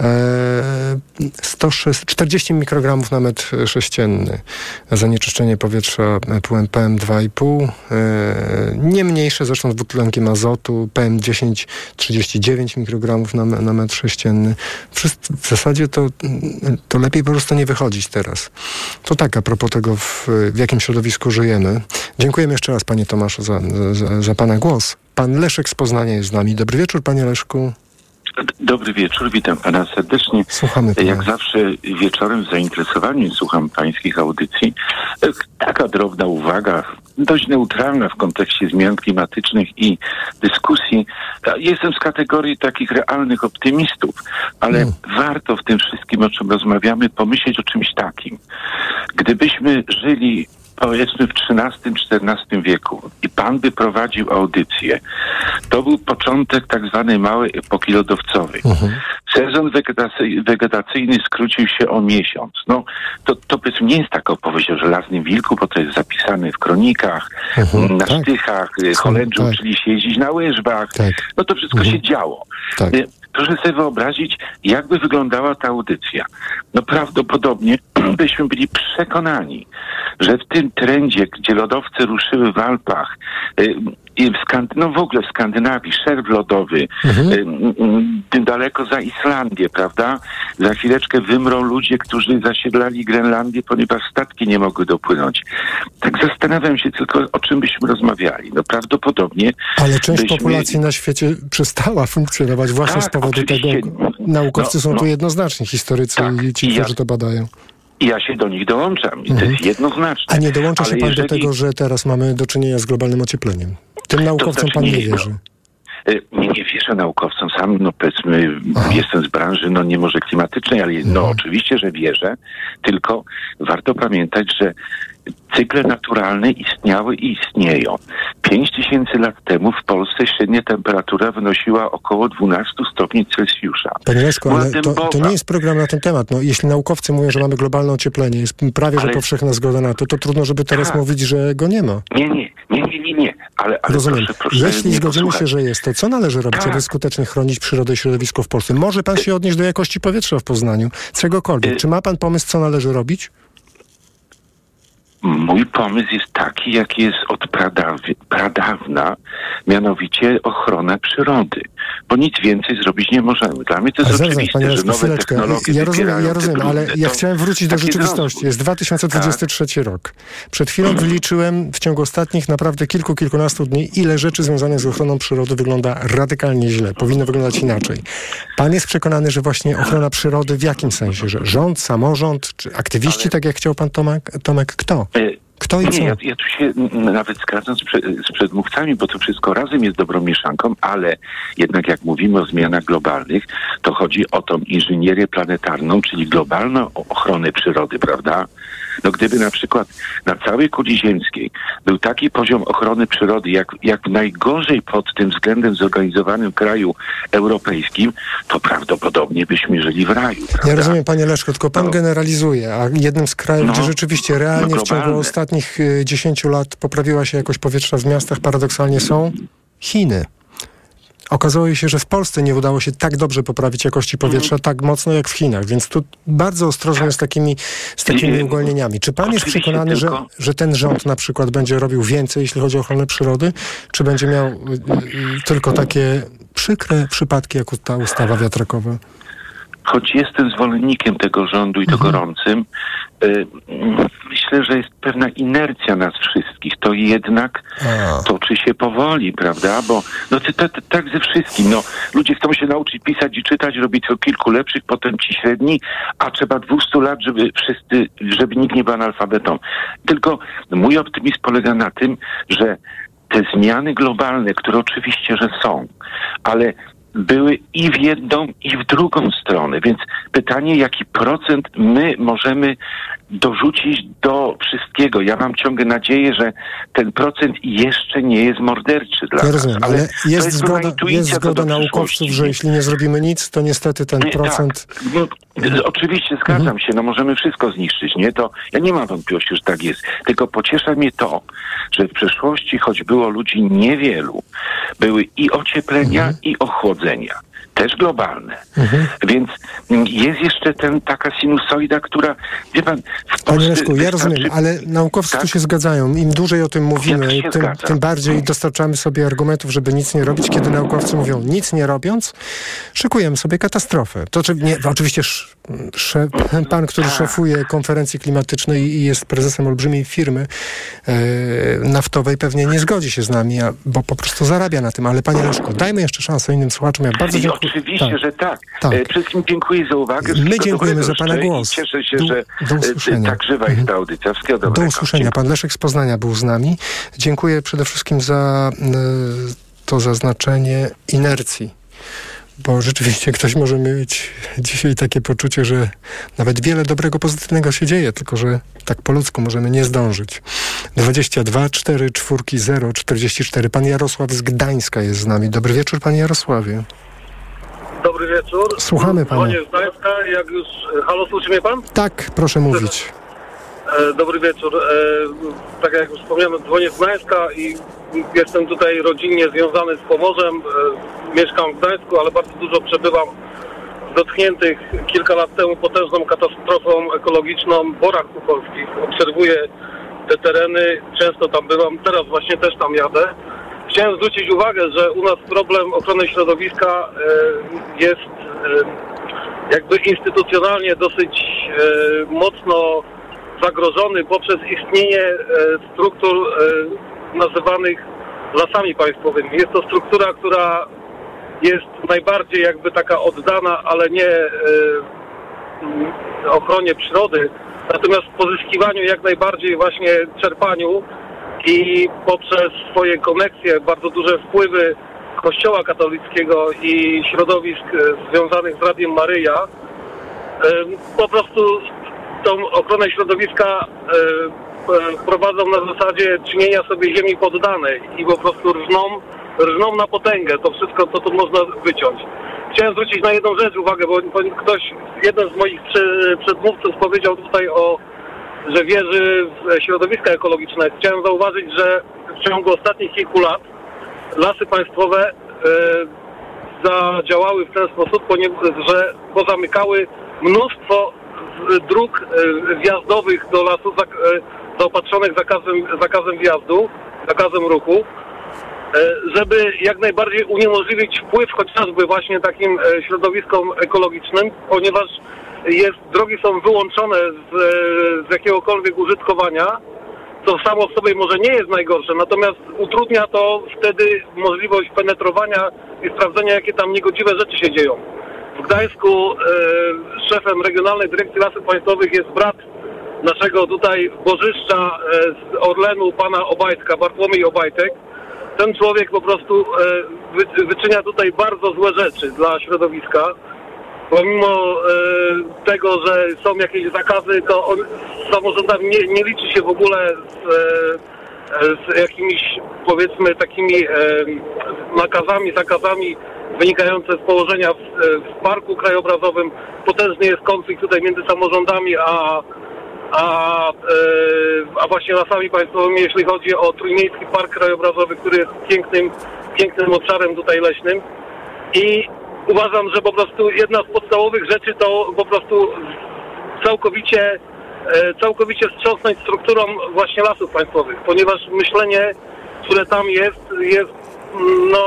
E, 106, 40 mikrogramów na metr sześcienny. Zanieczyszczenie powietrza płem PM2,5. E, nie mniejsze zresztą dwutlenkiem azotu. PM10 39 mikrogramów na, na metr sześcienny. Wszyscy, w zasadzie to, to lepiej po prostu nie wychodzić teraz. To tak a propos tego, w, w jakim środowisku żyjemy. Dziękujemy jeszcze raz panie Tomaszu za, za, za pana głos. Pan Leszek z Poznania jest z nami. Dobry wieczór panie Leszku. Dobry wieczór, witam pana serdecznie. Słuchamy pana. Jak zawsze wieczorem z zainteresowaniem słucham pańskich audycji. E, Taka drobna uwaga, dość neutralna w kontekście zmian klimatycznych i dyskusji. Ja Jestem z kategorii takich realnych optymistów, ale warto w tym wszystkim, o czym rozmawiamy, pomyśleć o czymś takim. Gdybyśmy żyli powiedzmy w XIII-XIV wieku i pan by prowadził audycję, to był początek tak zwanej małej epoki lodowcowej. Sezon wegetacy- wegetacyjny skrócił się o miesiąc. No, to, to powiedzmy nie jest taka opowieść o żelaznym wilku, bo to jest zapisane w kronikach, Mhm, na tak. sztychach, y, Holendrzy tak. uczyli się jeździć na łyżwach. Tak. No to wszystko się działo. Tak. Y, Proszę sobie wyobrazić, jakby wyglądała ta audycja. No prawdopodobnie byśmy byli przekonani, że w tym trendzie, gdzie lodowce ruszyły w Alpach, y, i w Skand- no w ogóle w Skandynawii, szerw lodowy, Mhm. Tym daleko za Islandię, prawda? Za chwileczkę wymrą ludzie, którzy zasiedlali Grenlandię, ponieważ statki nie mogły dopłynąć. Tak zastanawiam się tylko, o czym byśmy rozmawiali. No prawdopodobnie Ale część byśmy- populacji na świecie przestała funkcjonować właśnie Tak, z powodu oczywiście. tego. Naukowcy No, są no. tu jednoznaczni, historycy Tak, i ci, i ja- którzy to badają. I ja się do nich dołączam. I to Mhm. jest jednoznaczne. A nie dołącza się Ale pan do jeżeli- tego, że teraz mamy do czynienia z globalnym ociepleniem? Tym naukowcom znaczy pan nie nie, wierzy. Y, Nie, nie wierzę naukowcom. Sam, no powiedzmy, jestem z branży, no nie może klimatycznej, ale no Mhm. oczywiście, że wierzę. Tylko warto pamiętać, że cykle naturalne istniały i istnieją. Pięć tysięcy lat temu w Polsce średnia temperatura wynosiła około 12 stopni Celsjusza. Panie Leszku, ale to, to nie jest program na ten temat. No, jeśli naukowcy mówią, że mamy globalne ocieplenie, jest prawie, że Ale- powszechna zgoda na to, to trudno, żeby teraz Tak. mówić, że go nie ma. Nie, nie, nie, nie, nie, nie. Ale, ale Rozumiem. proszę, proszę Jeśli zgodzimy się, że jest, to co należy robić, Tak. aby skutecznie chronić przyrodę i środowisko w Polsce? Może pan się odnieść do jakości powietrza w Poznaniu? Czegokolwiek. Y- Czy ma pan pomysł, co należy robić? Mój pomysł jest taki, jaki jest od pradaw- pradawna, mianowicie ochrona przyrody. Bo nic więcej zrobić nie możemy. Dla mnie to Ale jest zaraz, oczywiste, panie że nowe technologie Ja rozumiem, ja rozumiem, ale ja chciałem wrócić do rzeczywistości. rozwój. Jest 2023 rok. Przed chwilą wyliczyłem w ciągu ostatnich naprawdę kilku, kilkunastu dni, ile rzeczy związanych z ochroną przyrody wygląda radykalnie źle. Powinno wyglądać inaczej. Pan jest przekonany, że właśnie ochrona przyrody w jakim sensie? Że rząd, samorząd, czy aktywiści, tak jak chciał pan Tomek? Tomek kto? E, Kto i co? Nie, ja, ja tu się nawet zgadzam z, prze, z przedmówcami, bo to wszystko razem jest dobrą mieszanką, ale jednak jak mówimy o zmianach globalnych, to chodzi o tą inżynierię planetarną, czyli globalną ochronę przyrody, prawda? No gdyby na przykład na całej kuli ziemskiej był taki poziom ochrony przyrody, jak, jak najgorzej pod tym względem zorganizowanym kraju europejskim, to prawdopodobnie byśmy żyli w raju, prawda? Ja rozumiem, panie Leszko, tylko pan No. generalizuje, a jednym z krajów, No. gdzie rzeczywiście realnie No, w ciągu ostatnich y, 10 lat poprawiła się jakość powietrza w miastach, paradoksalnie są Chiny. Okazało się, że w Polsce nie udało się tak dobrze poprawić jakości powietrza, tak mocno jak w Chinach, więc tu bardzo ostrożnie z takimi, z takimi uwolnieniami. Czy pan jest przekonany, że, tylko- że ten rząd na przykład będzie robił więcej, jeśli chodzi o ochronę przyrody, czy będzie miał y, y, tylko takie przykre przypadki, jak ta ustawa wiatrakowa? Choć jestem zwolennikiem tego rządu i to Mhm. gorącym, y, myślę, że jest pewna inercja nas wszystkich. To jednak toczy się powoli, prawda? Bo no to, to, tak ze wszystkim. No, ludzie chcą się nauczyć pisać i czytać, robić tylko kilku lepszych, potem ci średni, a trzeba 200 lat, żeby wszyscy, żeby nikt nie był analfabetą. Tylko mój optymizm polega na tym, że te zmiany globalne, które oczywiście, że są, ale były i w jedną, i w drugą stronę. Więc pytanie, jaki procent my możemy dorzucić do wszystkiego. Ja mam ciągle nadzieję, że ten procent jeszcze nie jest morderczy dla Ja nas. rozumiem, ale to jest zgoda, jest zgoda naukowców, że jeśli nie zrobimy nic, to niestety ten Nie, procent... Tak. Oczywiście zgadzam się, no możemy wszystko zniszczyć, nie? To ja nie mam wątpliwości, że tak jest. Tylko pociesza mnie to, że w przeszłości, choć było ludzi niewielu, były i ocieplenia, i ochłodzenia. Też globalne. Więc mm, jest jeszcze ten, taka sinusoida, która, wie pan... w Panie Leszku, ja rozumiem, ale naukowcy tu się zgadzają. Im dłużej o tym mówimy, Tak. Ja tym, tym bardziej dostarczamy sobie argumentów, żeby nic nie robić. Kiedy naukowcy mówią nic nie robiąc, szykujemy sobie katastrofę. To czy, nie, oczywiście sz, sze, pan, który Tak. szefuje konferencji klimatycznej i jest prezesem olbrzymiej firmy e, naftowej, pewnie nie zgodzi się z nami, a, bo po prostu zarabia na tym. Ale panie Leszku, dajmy jeszcze szansę innym słuchaczom. Ja bardzo dziękuję. Oczywiście, Tak. że tak. Tak. E, Wszystkim dziękuję za uwagę. My Wszystkiego dziękujemy za pana głos. Cieszę się, Do- że do e, usłyszenia. tak żywa jest ta audycja. Wszystkiego Do dobrego. usłyszenia. Pan Leszek z Poznania był z nami. Dziękuję przede wszystkim za y, to zaznaczenie inercji. Bo rzeczywiście ktoś może mieć dzisiaj takie poczucie, że nawet wiele dobrego, pozytywnego się dzieje, tylko że tak po ludzku możemy nie zdążyć. 22 4 4 0 44. Pan Jarosław z Gdańska jest z nami. Dobry wieczór, panie Jarosławie. Dobry wieczór. Słuchamy pana. Dzwonię z Gdańska, jak już... Halo, słyszy mnie pan? Tak, proszę mówić. E, dobry wieczór. E, tak jak już wspomniałem, dzwonię z Gdańska i jestem tutaj rodzinnie związany z Pomorzem. E, mieszkam w Gdańsku, ale bardzo dużo przebywam dotkniętych kilka lat temu potężną katastrofą ekologiczną borach tucholskich. Obserwuję te tereny, często tam bywam, teraz właśnie też tam jadę. Chciałem zwrócić uwagę, że u nas problem ochrony środowiska e, jest e, jakby instytucjonalnie dosyć e, mocno zagrożony poprzez istnienie struktur nazywanych lasami państwowymi. Jest to struktura, która jest najbardziej jakby taka oddana, ale nie ochronie przyrody, natomiast pozyskiwaniu jak najbardziej właśnie czerpaniu i poprzez swoje koneksje, bardzo duże wpływy Kościoła katolickiego i środowisk e, związanych z Radiem Maryja, e, po prostu tą ochronę środowiska e, prowadzą na zasadzie czynienia sobie ziemi poddanej i po prostu rżną, rżną na potęgę to wszystko, co tu można wyciąć. Chciałem zwrócić na jedną rzecz uwagę, bo ktoś, jeden z moich przedmówców powiedział tutaj o, że wierzy w środowiska ekologiczne. Chciałem zauważyć, że w ciągu ostatnich kilku lat lasy państwowe e, zadziałały w ten sposób, że pozamykały mnóstwo dróg e, wjazdowych do zak- e, zaopatrzonych zakazem, zakazem wjazdu, zakazem ruchu, żeby jak najbardziej uniemożliwić wpływ chociażby właśnie takim środowiskom ekologicznym, ponieważ jest, drogi są wyłączone z, e, z jakiegokolwiek użytkowania, co samo w sobie może nie jest najgorsze, natomiast utrudnia to wtedy możliwość penetrowania i sprawdzenia, jakie tam niegodziwe rzeczy się dzieją. W Gdańsku e, szefem Regionalnej Dyrekcji Lasów Państwowych jest brat naszego tutaj bożyszcza e, z Orlenu, pana Obajtka, Bartłomiej Obajtek. Ten człowiek po prostu e, wy, wyczynia tutaj bardzo złe rzeczy dla środowiska. Pomimo e, tego, że są jakieś zakazy, to on samorządami nie, nie liczy się w ogóle z, e, z jakimiś powiedzmy takimi e, nakazami, zakazami wynikające z położenia w, w parku krajobrazowym. Potężny jest konflikt tutaj między samorządami a, a, e, a właśnie lasami państwowymi, jeśli chodzi o Trójmiejski Park Krajobrazowy, który jest pięknym, pięknym obszarem tutaj leśnym. I uważam, że po prostu jedna z podstawowych rzeczy to po prostu całkowicie, e, całkowicie wstrząsnąć strukturą właśnie lasów państwowych, ponieważ myślenie, które tam jest, jest mm, no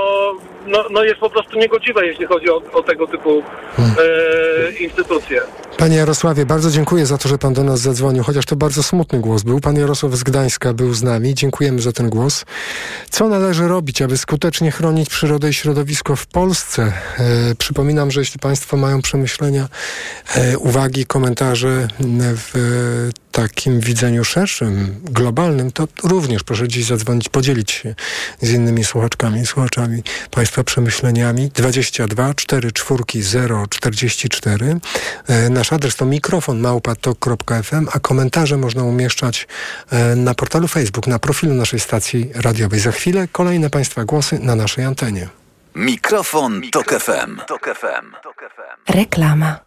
no, no jest po prostu niegodziwe, jeśli chodzi o, o tego typu e, instytucje. Panie Jarosławie, bardzo dziękuję za to, że pan do nas zadzwonił, chociaż to bardzo smutny głos był. Pan Jarosław z Gdańska był z nami. Dziękujemy za ten głos. Co należy robić, aby skutecznie chronić przyrodę i środowisko w Polsce? E, przypominam, że jeśli państwo mają przemyślenia, e, uwagi, komentarze w takim widzeniu szerszym, globalnym, to również proszę dziś zadzwonić, podzielić się z innymi słuchaczkami i słuchaczami Państwa przemyśleniami. 22 4 4 0 44. E, nasz adres to mikrofon małpatok.fm, a komentarze można umieszczać e, na portalu Facebook, na profilu naszej stacji radiowej. Za chwilę kolejne Państwa głosy na naszej antenie. Mikrofon, Tok FM. Reklama.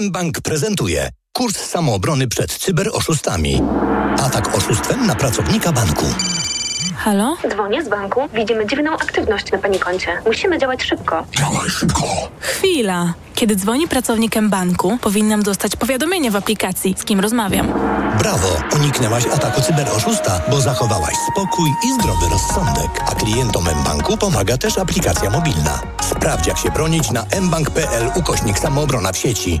mBank prezentuje kurs samoobrony przed cyberoszustami. Atak oszustwem na pracownika banku. Halo? Dzwonię z banku. Widzimy dziwną aktywność na pani koncie. Musimy działać szybko. Działaj szybko. Chwila. Kiedy dzwoni pracownik banku, powinnam dostać powiadomienie w aplikacji, z kim rozmawiam. Brawo! Uniknęłaś ataku cyberoszusta, bo zachowałaś spokój i zdrowy rozsądek. A klientom mBanku pomaga też aplikacja mobilna. Sprawdź jak się bronić na mbank.pl ukośnik samoobrona w sieci.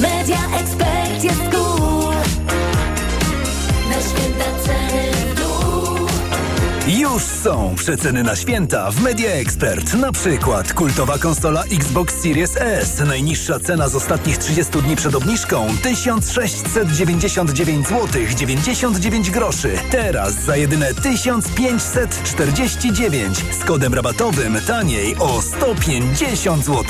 Media Expert jest cool. Na święta ceny w dół. Już są przeceny na święta w Media Expert. Na przykład kultowa konsola Xbox Series S. Najniższa cena z ostatnich 30 dni przed obniżką 1699 zł 99 groszy. Teraz za jedyne 1549 z kodem rabatowym taniej o 150 zł.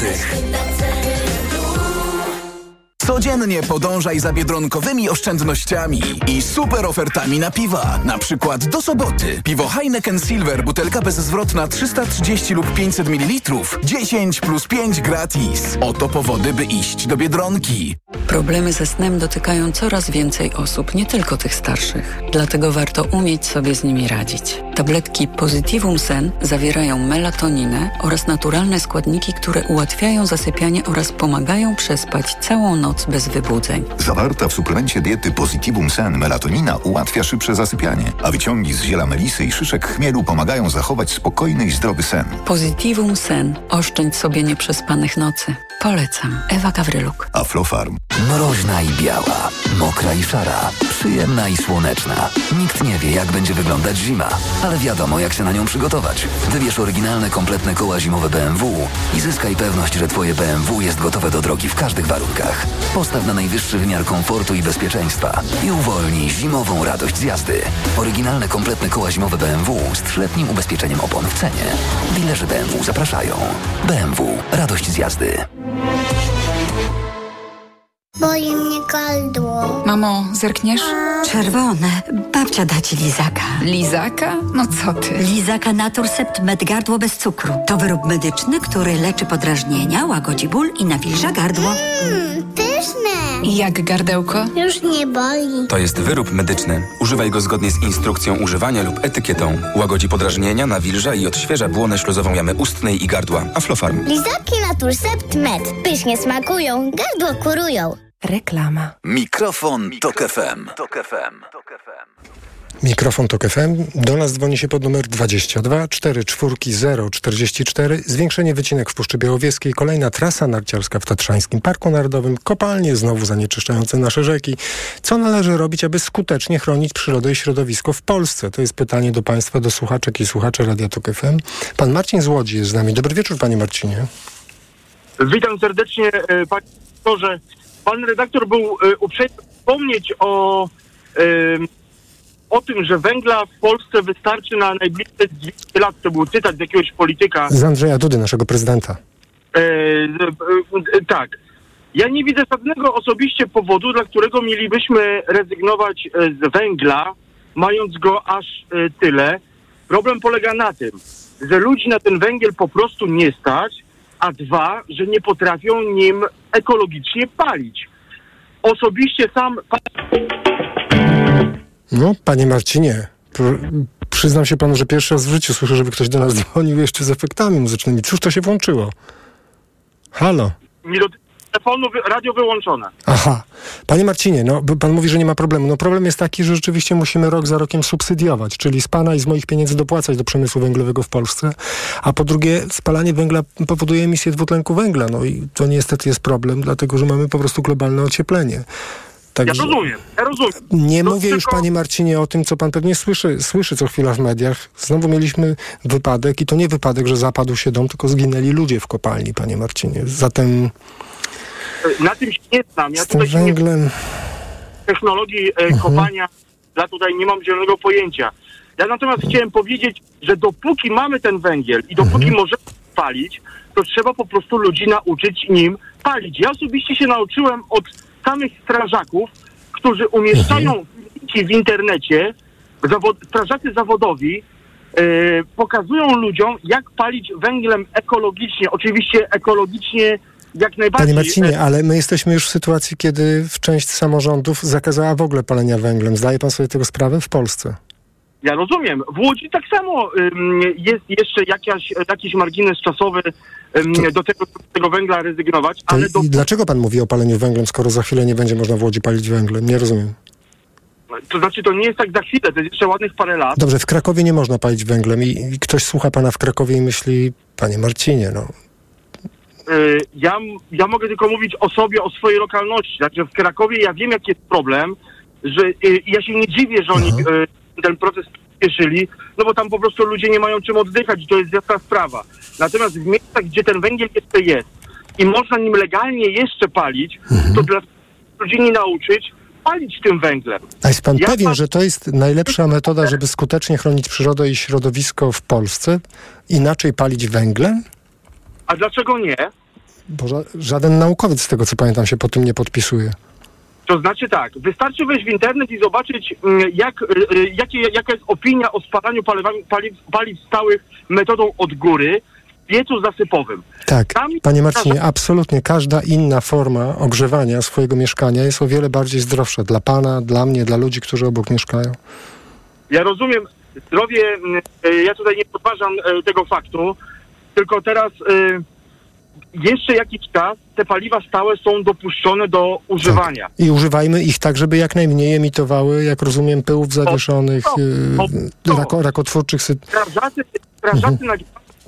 Codziennie podążaj za biedronkowymi oszczędnościami i super ofertami na piwa. Na przykład do soboty. Piwo Heineken Silver, butelka bezzwrotna 330 lub 500 ml. 10 plus 5 gratis. Oto powody, by iść do Biedronki. Problemy ze snem dotykają coraz więcej osób, nie tylko tych starszych. Dlatego warto umieć sobie z nimi radzić. Tabletki Positivum Sen zawierają melatoninę oraz naturalne składniki, które ułatwiają zasypianie oraz pomagają przespać całą noc bez wybudzeń. Zawarta w suplemencie diety Positivum Sen melatonina ułatwia szybsze zasypianie, a wyciągi z ziela melisy i szyszek chmielu pomagają zachować spokojny i zdrowy sen. Positivum Sen. Oszczędź sobie nieprzespanych nocy. Polecam. Ewa Gawryluk. Aflofarm. Mroźna i biała, mokra i szara, przyjemna i słoneczna. Nikt nie wie, jak będzie wyglądać zima, ale wiadomo, jak się na nią przygotować. Wybierz oryginalne, kompletne koła zimowe BMW i zyskaj pewność, że Twoje BMW jest gotowe do drogi w każdych warunkach. Postaw na najwyższy wymiar komfortu i bezpieczeństwa i uwolnij zimową radość z jazdy. Oryginalne, kompletne koła zimowe BMW z trzyletnim ubezpieczeniem opon w cenie. Dilerzy BMW zapraszają. BMW. Radość z jazdy. Boli mnie gardło. Mamo, zerkniesz? Czerwone. Babcia da ci lizaka. Lizaka? No co ty? Lizaka Naturcept Med Gardło bez cukru. To wyrób medyczny, który leczy podrażnienia, łagodzi ból i nawilża gardło. Mmm, pyszne. Jak gardełko? Już nie boli. To jest wyrób medyczny. Używaj go zgodnie z instrukcją używania lub etykietą. Łagodzi podrażnienia, nawilża i odświeża błonę śluzową jamy ustnej i gardła. Aflofarm. Lizaki Naturcept Med. Pysznie smakują, gardło kurują. Reklama. Mikrofon, Tok FM. Mikrofon Tok FM. Do nas dzwoni się pod numer 22 44 044. Zwiększenie wycinek w Puszczy Białowieskiej, kolejna trasa narciarska w Tatrzańskim Parku Narodowym, kopalnie znowu zanieczyszczające nasze rzeki. Co należy robić, aby skutecznie chronić przyrodę i środowisko w Polsce? To jest pytanie do Państwa, do słuchaczek i słuchaczy Radia Tok FM. Pan Marcin z Łodzi jest z nami. Dobry wieczór, Panie Marcinie. Witam serdecznie, e, panie redaktorze. Pan redaktor był e, uprzejmy wspomnieć o, o tym, że węgla w Polsce wystarczy na najbliższe 200 lat. To był cytat z jakiegoś polityka. Z Andrzeja Dudy, naszego prezydenta. E, e, tak. Ja nie widzę żadnego osobiście powodu, dla którego mielibyśmy rezygnować z węgla, mając go aż tyle. Problem polega na tym, że ludzi na ten węgiel po prostu nie stać, a dwa, że nie potrafią nim ekologicznie palić. Osobiście sam No, Panie Marcinie, pr- przyznam się Panu, że pierwszy raz w życiu słyszę, żeby ktoś do nas dzwonił jeszcze z efektami muzycznymi. Cóż to się włączyło? Halo? do telefonu radio wyłączone. Aha. Panie Marcinie, no pan mówi, że nie ma problemu. No problem jest taki, że rzeczywiście musimy rok za rokiem subsydiować, czyli z pana i z moich pieniędzy dopłacać do przemysłu węglowego w Polsce. A po drugie, spalanie węgla powoduje emisję dwutlenku węgla. No i to niestety jest problem, dlatego że mamy po prostu globalne ocieplenie. Ja rozumiem, ja rozumiem. nie No, mówię już, tylko- panie Marcinie, o tym, co pan pewnie słyszy, słyszy co chwila w mediach. Znowu mieliśmy wypadek i to nie wypadek, że zapadł się dom, tylko zginęli ludzie w kopalni, panie Marcinie. Zatem Na tym się nie znam. Ja z tym tutaj się nie węglem... technologii e, Mhm. kopania, ja tutaj nie mam zielonego pojęcia. Ja natomiast chciałem powiedzieć, że dopóki mamy ten węgiel i dopóki Mhm. możemy palić, to trzeba po prostu ludzi nauczyć nim palić. Ja osobiście się nauczyłem od samych strażaków, którzy umieszczają Mhm. w internecie, zawod, strażacy zawodowi, e, pokazują ludziom, jak palić węglem ekologicznie. Oczywiście ekologicznie jak najbardziej. Panie E, Marcinie, ale my jesteśmy już w sytuacji, kiedy w część samorządów zakazała w ogóle palenia węglem. Zdaje pan sobie tego sprawę w Polsce? Ja rozumiem. W Łodzi tak samo jest jeszcze jakaś, jakiś margines czasowy do tego, tego węgla rezygnować, ale i, do, dlaczego pan mówi o paleniu węglem, skoro za chwilę nie będzie można w Łodzi palić węglem? Nie rozumiem. to znaczy to nie jest tak za chwilę, to jest jeszcze ładnych parę lat. Dobrze, w Krakowie nie można palić węglem i, i ktoś słucha pana w Krakowie i myśli, panie Marcinie, no ja, ja mogę tylko mówić o sobie, o swojej lokalności. Także w Krakowie ja wiem, jaki jest problem, że y, ja się nie dziwię, że oni y, ten proces przyspieszyli, no bo tam po prostu ludzie nie mają czym oddychać i to jest jasna sprawa. Natomiast w miejscach, gdzie ten węgiel jeszcze jest i można nim legalnie jeszcze palić, to dla ludzi nie nauczyć palić tym węglem. A jest pan Ja pewien, pan- że to jest najlepsza metoda, żeby skutecznie chronić przyrodę i środowisko w Polsce? Inaczej palić węglem? A dlaczego nie? Bo ża- żaden naukowiec, z tego co pamiętam, się po tym nie podpisuje. To znaczy tak, wystarczy wejść w internet i zobaczyć, mm, jak, jakie, jaka jest opinia o spalaniu paliwami, paliw, paliw stałych metodą od góry w piecu zasypowym. Tak, Tam- panie Marcinie, absolutnie każda inna forma ogrzewania swojego mieszkania jest o wiele bardziej zdrowsza dla pana, dla mnie, dla ludzi, którzy obok mieszkają. Ja rozumiem, zdrowie, mm, y, ja tutaj nie podważam y, tego faktu, tylko teraz y, jeszcze jakiś czas te paliwa stałe są dopuszczone do używania. I używajmy ich tak, żeby jak najmniej emitowały, jak rozumiem, pyłów zawieszonych, yy, rako, rakotwórczych sy- strażacy, strażacy Mhm. na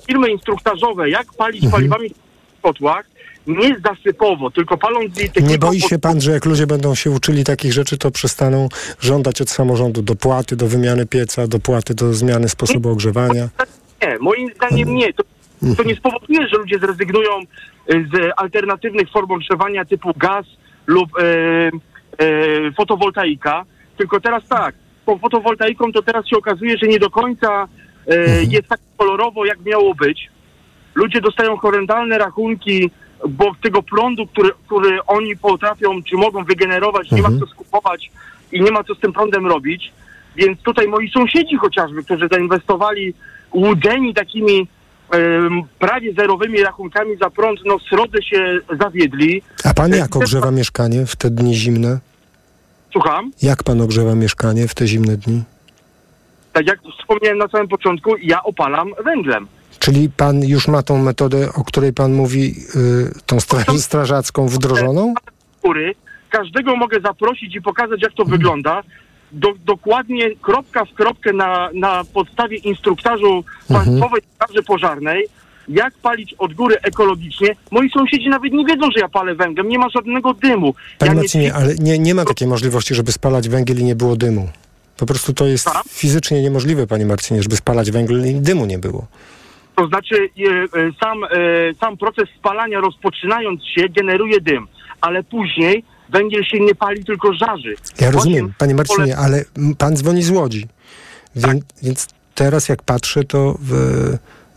firmy instruktażowe, jak palić Mhm. paliwami w kotłach, nie zasypowo, tylko paląc. Nie boi się pan, że jak ludzie będą się uczyli takich rzeczy, to przestaną żądać od samorządu dopłaty do wymiany pieca, dopłaty do zmiany sposobu ogrzewania? Nie, moim zdaniem nie. To, to nie spowoduje, że ludzie zrezygnują y, z alternatywnych form ogrzewania typu gaz lub e, e, fotowoltaika, tylko teraz tak, tą fotowoltaiką to teraz się okazuje, że nie do końca e, jest tak kolorowo, jak miało być. Ludzie dostają horrendalne rachunki, bo tego prądu, który, który oni potrafią, czy mogą wygenerować, nie ma co skupować i nie ma co z tym prądem robić. Więc tutaj moi sąsiedzi chociażby, którzy zainwestowali łudzeni takimi prawie zerowymi rachunkami za prąd, no srodze się zawiedli. A pan jak ogrzewa mieszkanie w te dni zimne? Słucham? Jak pan ogrzewa mieszkanie w te zimne dni? Tak jak wspomniałem na samym początku, ja opalam węglem. Czyli pan już ma tą metodę, o której pan mówi, yy, tą stra- strażacką wdrożoną? Każdego mogę zaprosić i pokazać, jak to Mhm. wygląda. Do, dokładnie kropka w kropkę na, na podstawie instruktażu Państwowej Straży Pożarnej, jak palić od góry ekologicznie. Moi sąsiedzi nawet nie wiedzą, że ja palę węglem, nie ma żadnego dymu. Panie ja nie ale nie, nie ma takiej możliwości, żeby spalać węgiel i nie było dymu. Po prostu to jest fizycznie niemożliwe, panie Marcinie, żeby spalać węgiel i dymu nie było. To znaczy e, e, sam, e, sam proces spalania rozpoczynając się generuje dym, ale później węgiel się nie pali, tylko żarzy. Ja rozumiem, panie Marcinie, ale pan dzwoni z Łodzi. Więc, więc teraz jak patrzę, to w,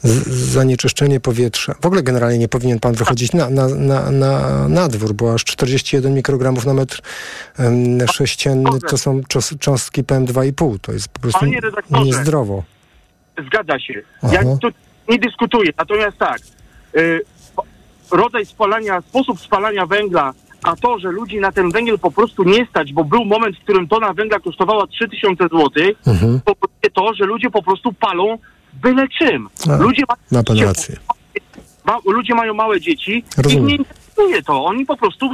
z, zanieczyszczenie powietrza. W ogóle generalnie nie powinien pan wychodzić na, na, na, na, na dwór, bo aż 41 mikrogramów na metr em, sześcienny to są czos- cząstki PM2,5. To jest po prostu niezdrowo. Zgadza się. Aha. Ja tu nie dyskutuję. Natomiast tak, y, rodzaj spalania, sposób spalania węgla, a to, że ludzi na ten węgiel po prostu nie stać, bo był moment, w którym tona węgla kosztowała 3000 zł, Mhm. powoduje to, że ludzie po prostu palą byle czym. A, ludzie, ma, Ma ludzie mają małe dzieci Rozumiem. i nie interesuje to. Oni po prostu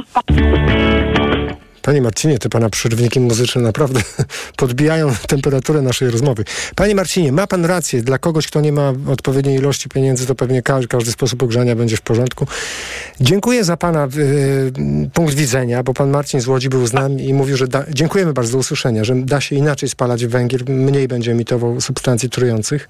Panie Marcinie, te pana przerwniki muzyczne naprawdę podbijają temperaturę naszej rozmowy. Panie Marcinie, ma pan rację. Dla kogoś, kto nie ma odpowiedniej ilości pieniędzy, to pewnie każdy, każdy sposób ogrzania będzie w porządku. Dziękuję za pana y, punkt widzenia, bo pan Marcin z Łodzi był z nami i mówił, że da, dziękujemy bardzo do usłyszenia, że da się inaczej spalać węgiel, mniej będzie emitował substancji trujących.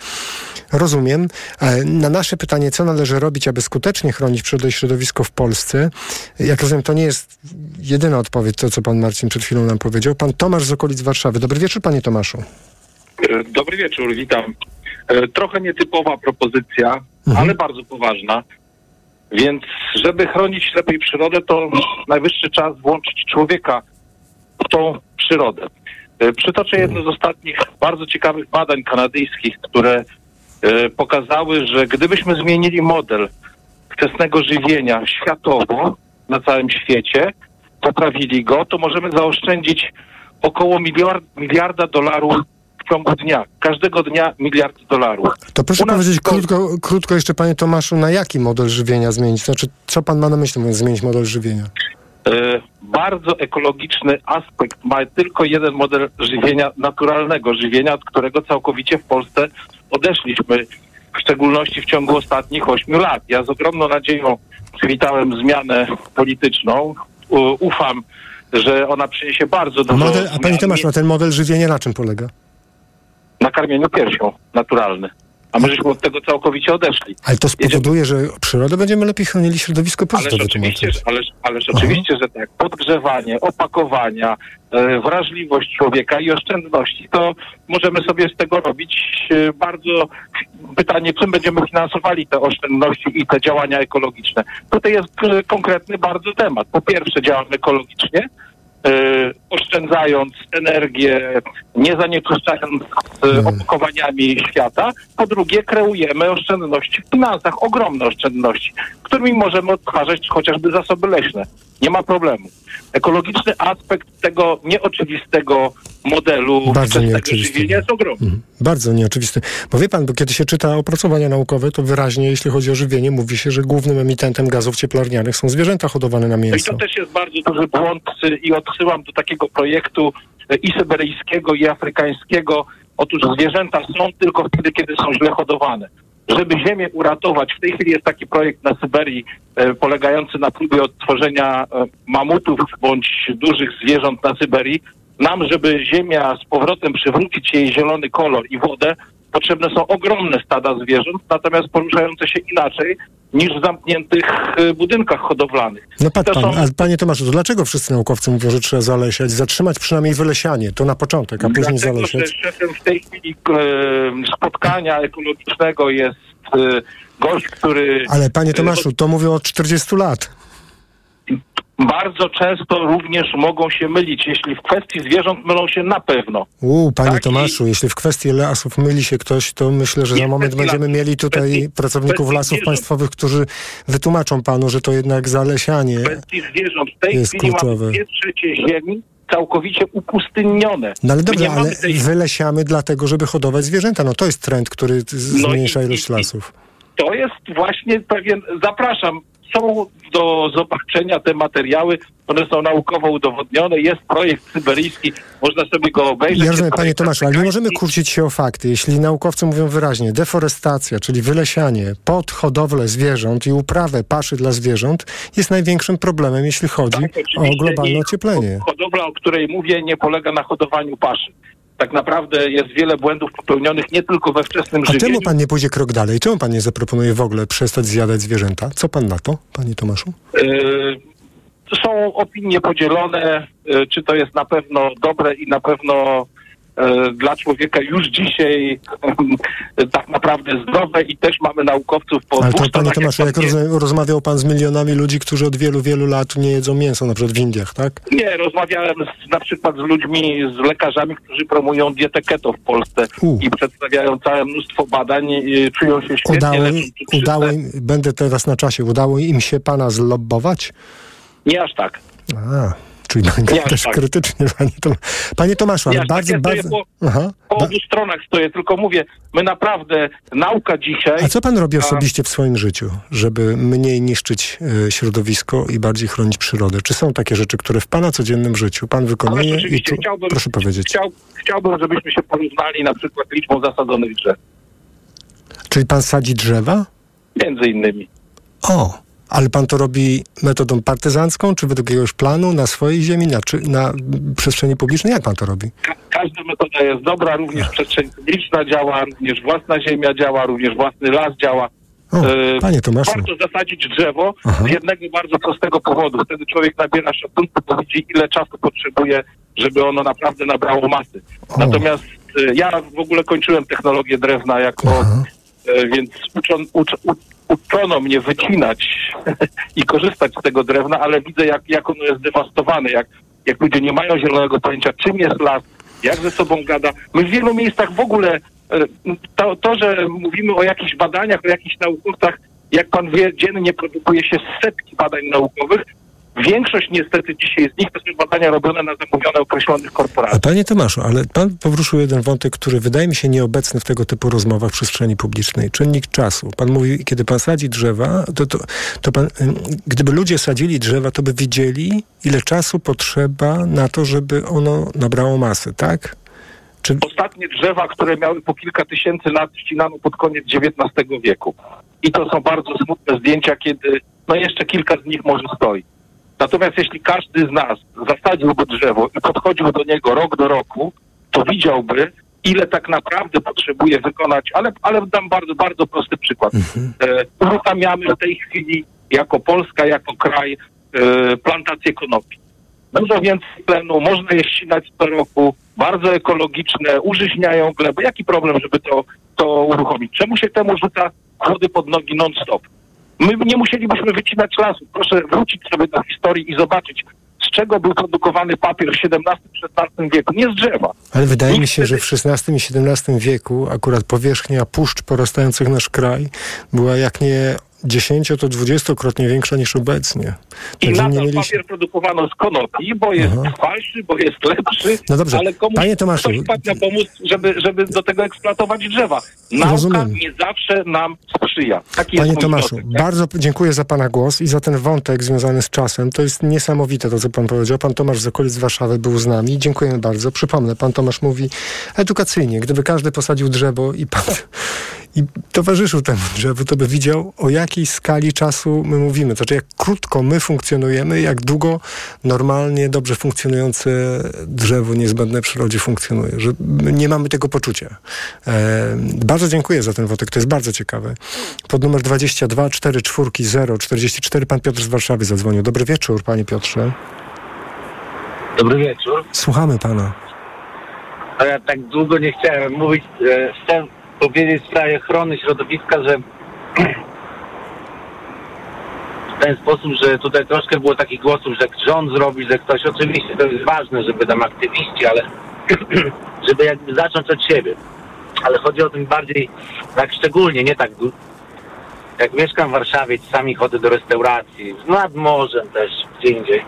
Rozumiem. E, Na nasze pytanie, co należy robić, aby skutecznie chronić przyrody i środowisko w Polsce, jak rozumiem, to nie jest jedyna odpowiedź, to co pan Marcin przed chwilą nam powiedział. Pan Tomasz z okolic Warszawy. Dobry wieczór, panie Tomaszu. E, Dobry wieczór, witam. E, Trochę nietypowa propozycja, ale bardzo poważna. Więc, żeby chronić lepiej przyrodę, to najwyższy czas włączyć człowieka w tą przyrodę. E, Przytoczę jedno z ostatnich bardzo ciekawych badań kanadyjskich, które pokazały, że gdybyśmy zmienili model wczesnego żywienia światowo na całym świecie, poprawili go, to możemy zaoszczędzić około miliard, miliarda dolarów w ciągu dnia. Każdego dnia miliard dolarów. To proszę powiedzieć krótko, krótko jeszcze, panie Tomaszu, na jaki model żywienia zmienić? Znaczy, co pan ma na myśli, mówiąc zmienić model żywienia? E, bardzo ekologiczny aspekt ma tylko jeden model żywienia, naturalnego żywienia, od którego całkowicie w Polsce odeszliśmy, w szczególności w ciągu ostatnich ośmiu lat. Ja z ogromną nadzieją przywitałem zmianę polityczną. Ufam, że ona przyniesie bardzo A, dużo model, a zmian panie Tomaszu, a ten model żywienia na czym polega? na karmieniu piersią naturalny. A my żeśmy od tego całkowicie odeszli. Ale to spowoduje, że przyrodę będziemy lepiej chronili, środowisko proszę Ależ oczywiście, że, ależ, ależ oczywiście, że tak. Podgrzewanie, opakowania, e, wrażliwość człowieka i oszczędności, to możemy sobie z tego robić e, bardzo pytanie, czym będziemy finansowali te oszczędności i te działania ekologiczne. Tutaj jest e, konkretny bardzo temat. Po pierwsze działamy ekologicznie, oszczędzając energię, nie zanieczyszczając e, opakowaniami świata. Po drugie, kreujemy oszczędności w finansach, ogromne oszczędności, którymi możemy odtwarzać chociażby zasoby leśne. Nie ma problemu. Ekologiczny aspekt tego nieoczywistego modelu Bardzo nieoczywisty. żywienia jest ogromny. Bardzo nieoczywisty. Bo wie pan, bo kiedy się czyta opracowania naukowe, to wyraźnie, jeśli chodzi o żywienie, mówi się, że głównym emitentem gazów cieplarnianych są zwierzęta hodowane na No i mięso. to też jest bardzo duży błąd y, i odsyłam do takiego projektu y, i syberyjskiego, i afrykańskiego. Otóż zwierzęta są tylko wtedy, kiedy są źle hodowane. Żeby Ziemię uratować, w tej chwili jest taki projekt na Syberii e, polegający na próbie odtworzenia e, mamutów bądź dużych zwierząt na Syberii. Nam, żeby Ziemia z powrotem przywrócić jej zielony kolor i wodę, potrzebne są ogromne stada zwierząt, natomiast poruszające się inaczej niż w zamkniętych e, budynkach hodowlanych. No pan, są- a panie Tomaszu, to dlaczego wszyscy naukowcy mówią, że trzeba zalesiać, zatrzymać przynajmniej wylesianie, to na początek, a później Dlatego, zalesiać? szefem w tej chwili e, spotkania ekologicznego jest e, gość, który Ale panie e, Tomaszu, to mówią od 40 lat. Bardzo często również mogą się mylić. Jeśli w kwestii zwierząt mylą się na pewno. U, panie Tomaszu, jeśli w kwestii lasów myli się ktoś, to myślę, że za moment kwestii będziemy lasów, mieli tutaj pracowników kwestii lasów zwierząt. państwowych, którzy wytłumaczą panu, że to jednak zalesianie. W kwestii zwierząt w tej Jest chwili kluczowe. mamy dwie trzecie ziemi całkowicie upustynione. No ale dobrze, ale tej- wylesiamy dlatego, żeby hodować zwierzęta. No to jest trend, który No i- zmniejsza i- ilość i- lasów. To jest właśnie pewien, zapraszam, są do zobaczenia te materiały. One są naukowo udowodnione. Jest projekt syberyjski, można sobie go obejrzeć. Ja rozumiem, panie Tomaszu, ale nie możemy kłócić się o fakty. Jeśli naukowcy mówią wyraźnie, deforestacja, czyli wylesianie pod hodowlę zwierząt i uprawę paszy dla zwierząt jest największym problemem, jeśli chodzi o Tak, Oczywiście globalne ocieplenie. Hodowla, o której mówię, nie polega na hodowaniu paszy. Tak naprawdę jest wiele błędów popełnionych nie tylko we wczesnym A żywieniu. czemu pan nie pójdzie krok dalej? Czemu pan nie zaproponuje w ogóle przestać zjadać zwierzęta? Co pan na to, panie Tomaszu? Y, Są opinie podzielone, y, czy to jest na pewno dobre i na pewno dla człowieka już dzisiaj tak naprawdę zdrowe i też mamy naukowców po Ale to, panie Tomaszu, jak rozumiem, rozmawiał pan z milionami ludzi, którzy od wielu, wielu lat nie jedzą mięsa, na przykład w Indiach, tak? Nie, rozmawiałem z, na przykład z ludźmi, z lekarzami, którzy promują dietę keto w Polsce i przedstawiają całe mnóstwo badań, y, czują się świetnie. Udało, im- udało im, będę teraz na czasie, udało im się pana zlobbować? Nie aż tak. A, czyli Nie aż też tak. krytycznie, panie, Tom... panie Tomaszu, ale Ja bardzo, tak, ja bardzo... stoję Aha. Po obu stronach stoję, tylko mówię, my naprawdę, nauka dzisiaj... A co pan robi a- osobiście w swoim życiu, żeby mniej niszczyć e, środowisko i bardziej chronić przyrodę? Czy są takie rzeczy, które w pana codziennym życiu pan wykonuje i tu, chciałbym, proszę powiedzieć. Chciał, chciałbym, żebyśmy się porównali na przykład liczbą zasadzonych drzew. Czyli pan sadzi drzewa? Między innymi. O, ale pan to robi metodą partyzancką, czy według jakiegoś planu na swojej ziemi, na, czy, na przestrzeni publicznej? Jak pan to robi? Ka- każda metoda jest dobra, również przestrzeń publiczna działa, również własna ziemia działa, również własny las działa. O, E, panie Tomaszu. Warto zasadzić drzewo z jednego bardzo prostego powodu. Wtedy człowiek nabiera szacunku, bo widzi ile czasu potrzebuje, żeby ono naprawdę nabrało masy. Natomiast e, ja w ogóle kończyłem technologię drewna jako, e, więc uczon, ucz, u, uczono mnie wycinać i korzystać z tego drewna, ale widzę jak, jak ono jest dewastowane, jak, jak ludzie nie mają zielonego pojęcia, czym jest las, jak ze sobą gada. My w wielu miejscach w ogóle e, to, to, że mówimy o jakichś badaniach, o jakichś naukowcach, jak pan wie, dziennie produkuje się setki badań naukowych. Większość niestety dzisiaj z nich to są badania robione na zamówione określonych korporacjach. Panie Tomaszu, ale pan poruszył jeden wątek, który wydaje mi się nieobecny w tego typu rozmowach w przestrzeni publicznej. Czynnik czasu. Pan mówi, kiedy pan sadzi drzewa, to, to, to pan, gdyby ludzie sadzili drzewa, to by wiedzieli, ile czasu potrzeba na to, żeby ono nabrało masy, tak? Czy... Ostatnie drzewa, które miały po kilka tysięcy lat, ścinano pod koniec XIX wieku. I to są bardzo smutne zdjęcia, kiedy no jeszcze kilka z nich może stoi. Natomiast jeśli każdy z nas zasadziłby drzewo i podchodził do niego rok do roku, to widziałby, ile tak naprawdę potrzebuje wykonać, ale, ale dam bardzo, bardzo prosty przykład. E, uruchamiamy w tej chwili jako Polska, jako kraj e, plantację konopi. Dużo więcej tlenu, można je ścinać co roku, bardzo ekologiczne, użyźniają glebę. Jaki problem, żeby to, to uruchomić? Czemu się temu rzuca wody pod nogi non-stop? My nie musielibyśmy wycinać lasu. Proszę wrócić sobie do historii i zobaczyć, z czego był produkowany papier w XVII-XVI wieku. Nie z drzewa. Ale wydaje mi się, że w XVI i XVII wieku akurat powierzchnia puszcz porastających nasz kraj była jak nie 10, to 20-krotnie większa niż obecnie. I Także nadal mieliśmy... papier produkowano z konopi, bo jest falszy, bo jest lepszy, No dobrze. ale komuś Panie Tomaszu, ktoś powinien pomóc, żeby, żeby do tego eksploatować drzewa. Nauka Rozumiem. nie zawsze nam sprzyja. Taki Panie Tomaszu, tak? bardzo dziękuję za Pana głos i za ten wątek związany z czasem. To jest niesamowite to, co Pan powiedział. Pan Tomasz z okolic Warszawy był z nami. Dziękujemy bardzo. Przypomnę, Pan Tomasz mówi edukacyjnie. Gdyby każdy posadził drzewo i, pan, i towarzyszył temu drzewu, to by widział, o jakiej skali czasu my mówimy. To znaczy, jak krótko my funkcjonujemy, jak długo normalnie, dobrze funkcjonujące drzewo niezbędne przyrodzie funkcjonuje. Że my nie mamy tego poczucia. E, bardzo dziękuję za ten wątek. To jest bardzo ciekawe. Pod numer 22 44 0 44 pan Piotr z Warszawy zadzwonił. Dobry wieczór, panie Piotrze. Dobry wieczór. Słuchamy pana. A ja tak długo nie chciałem mówić. E, powiedzieć w sprawie ochrony środowiska, że w ten sposób, że tutaj troszkę było takich głosów, że rząd zrobi, że ktoś, oczywiście to jest ważne, żeby tam aktywiści, ale żeby jakby zacząć od siebie. Ale chodzi o tym bardziej, tak szczególnie, nie tak jak mieszkam w Warszawie, czasami chodzę do restauracji, nad morzem też, gdzie indziej.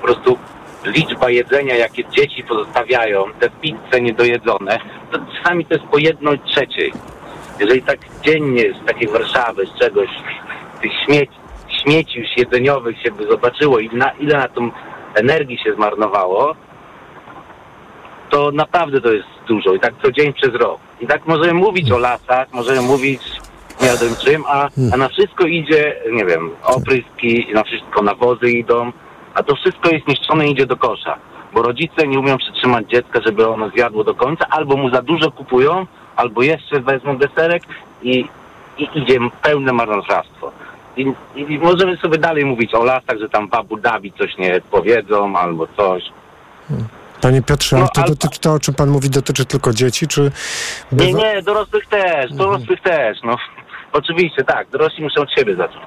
Po prostu liczba jedzenia, jakie dzieci pozostawiają, te pizze niedojedzone, to czasami to jest po jednej trzeciej. Jeżeli tak dziennie z takiej Warszawy, z czegoś, tych śmieci, śmieci już jedzeniowych się by zobaczyło i na, ile na tą energii się zmarnowało, to naprawdę to jest dużo i tak co dzień przez rok. I tak możemy mówić o lasach, możemy mówić nie wiem czym, a, a na wszystko idzie, nie wiem, opryski, na wszystko nawozy idą, a to wszystko jest niszczone i idzie do kosza. Bo rodzice nie umieją przytrzymać dziecka, żeby ono zjadło do końca, albo mu za dużo kupują, albo jeszcze wezmą deserek i, i idzie pełne marnotrawstwo. I, I możemy sobie dalej mówić o lasach, że tam w Abu Dhabi coś nie powiedzą albo coś. Panie Piotrze, No, ale to dotyczy, to, o czym pan mówi, dotyczy tylko dzieci, czy... Nie, bywa- nie, dorosłych też, dorosłych też, no. Oczywiście, tak, dorośli muszą od siebie zacząć.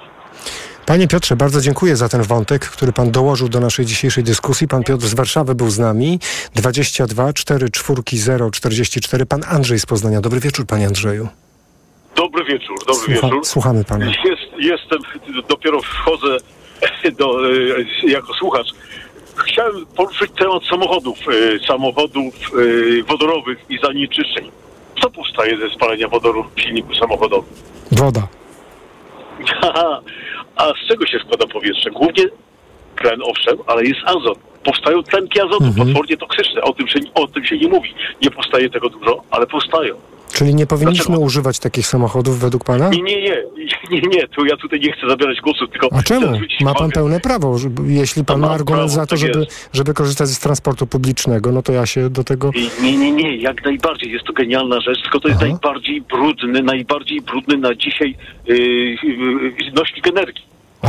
Panie Piotrze, bardzo dziękuję za ten wątek, który pan dołożył do naszej dzisiejszej dyskusji. Pan Piotr z Warszawy był z nami. 22 4 4 0 44. Pan Andrzej z Poznania. Dobry wieczór, panie Andrzeju. Dobry wieczór, dobry Słucha- wieczór. słuchamy pana. Jest, jestem, dopiero wchodzę do, e, jako słuchacz. Chciałem poruszyć temat samochodów, e, samochodów e, wodorowych i zanieczyszczeń. Co powstaje ze spalania wodoru w silniku samochodowym? Woda. A z czego się składa powietrze? Głównie tlen, owszem, ale jest azot. Powstają tlenki azotu, Mhm. potwornie toksyczne. O tym, się, o tym się nie mówi. Nie powstaje tego dużo, ale powstają. Czyli nie powinniśmy Dlaczego? używać takich samochodów według pana? Nie, nie, nie, nie, nie, tu ja tutaj nie chcę zabierać głosu, tylko A czemu? Ma pan pełne prawo. że- Jeśli pan ma argument prawo, za to, tak żeby, jest. żeby korzystać z transportu publicznego, no to ja się do tego... Nie, nie, nie, jak najbardziej. Jest to genialna rzecz, tylko to jest najbardziej brudny, najbardziej brudny na dzisiaj yy, yy, nośnik energii.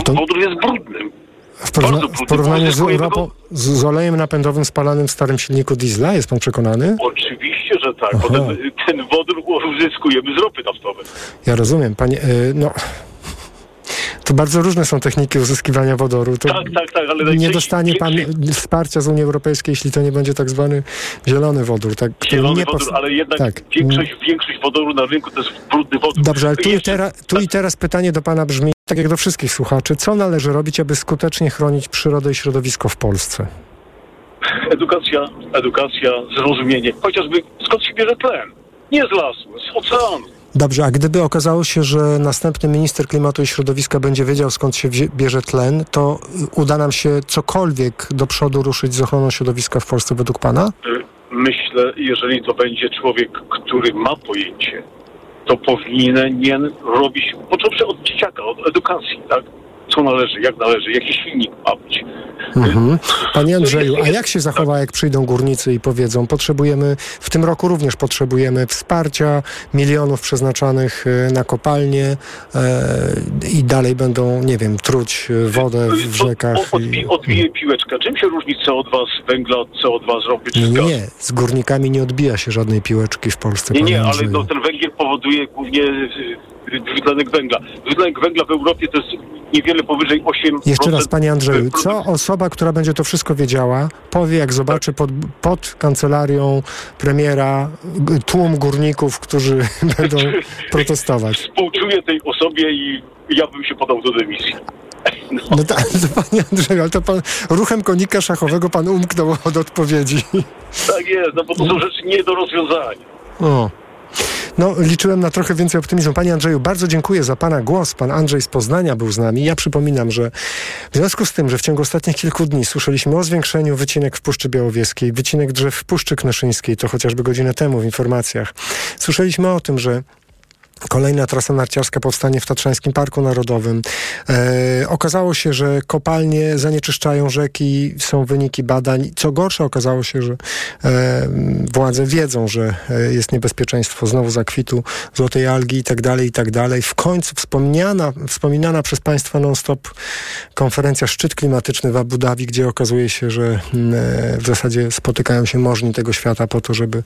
Wodór jest brudnym. W, porówna- w porównaniu z, uzyskujemy go- ropą, z, z olejem napędowym spalanym w starym silniku diesla, jest pan przekonany? Oczywiście, że tak, bo ten, ten wodór uzyskujemy z ropy naftowej. Ja rozumiem, panie, y, no... To bardzo różne są techniki uzyskiwania wodoru. To Tak, tak, tak, ale nie dostanie pan wsparcia z Unii Europejskiej, jeśli to nie będzie tak zwany zielony wodór. Tak, Zielony nie wodór, ale jednak tak. większość, większość wodoru na rynku to jest brudny wodór. Dobrze, ale tu i, Jeszcze- tera, tu i teraz pytanie do pana brzmi, tak jak do wszystkich słuchaczy, co należy robić, aby skutecznie chronić przyrodę i środowisko w Polsce? Edukacja, edukacja, zrozumienie. Chociażby skąd się bierze tlen? Nie z lasu, z oceanu. Dobrze, a gdyby okazało się, że następny minister klimatu i środowiska będzie wiedział, skąd się bierze tlen, to y, uda nam się cokolwiek do przodu ruszyć z ochroną środowiska w Polsce według pana? Myślę, jeżeli to będzie człowiek, który ma pojęcie, to powinien robić, począwszy od dzieciaka, od edukacji, tak? Co należy, jak należy, jaki silnik ma być. Mhm. Panie Andrzeju, a jak się zachowa, jak przyjdą górnicy i powiedzą, potrzebujemy, w tym roku również potrzebujemy wsparcia, milionów przeznaczanych e, na kopalnie e, i dalej będą, nie wiem, truć e, wodę w, rzekach. O, odbi, odbije piłeczka. Czym się różni CO2 z węgla od CO2 z ropy czy Nie, z nie, gazu? nie, z górnikami nie odbija się żadnej piłeczki w Polsce, Nie, nie, ale no, ten węgiel powoduje głównie dwutlenek węgla. Dwutlenek węgla w Europie to jest niewiele powyżej 8%. Jeszcze raz, panie Andrzeju, co osoba, która będzie to wszystko wiedziała, powie, jak zobaczy pod, pod kancelarią premiera tłum górników, którzy będą protestować? Współczuję tej osobie i ja bym się podał do dymisji. No tak, to panie Andrzeju, ale to pan ruchem konika szachowego pan umknął od odpowiedzi. Tak jest, no bo to są rzeczy nie do rozwiązania. O. No, liczyłem na trochę więcej optymizmu. Panie Andrzeju, bardzo dziękuję za Pana głos. Pan Andrzej z Poznania był z nami. Ja przypominam, że w związku z tym, że w ciągu ostatnich kilku dni słyszeliśmy o zwiększeniu wycinek w Puszczy Białowieskiej, wycinek drzew w Puszczy Knyszyńskiej, to chociażby godzinę temu w informacjach, słyszeliśmy o tym, że Kolejna trasa narciarska powstanie w Tatrzańskim Parku Narodowym. E, okazało się, że kopalnie zanieczyszczają rzeki, są wyniki badań. Co gorsza, okazało się, że e, władze wiedzą, że e, jest niebezpieczeństwo znowu zakwitu złotej algi i tak dalej, i tak dalej. W końcu wspomniana, wspominana przez Państwa non-stop konferencja Szczyt Klimatyczny w Abu Dhabi, gdzie okazuje się, że mm, e, w zasadzie spotykają się możni tego świata po to, żeby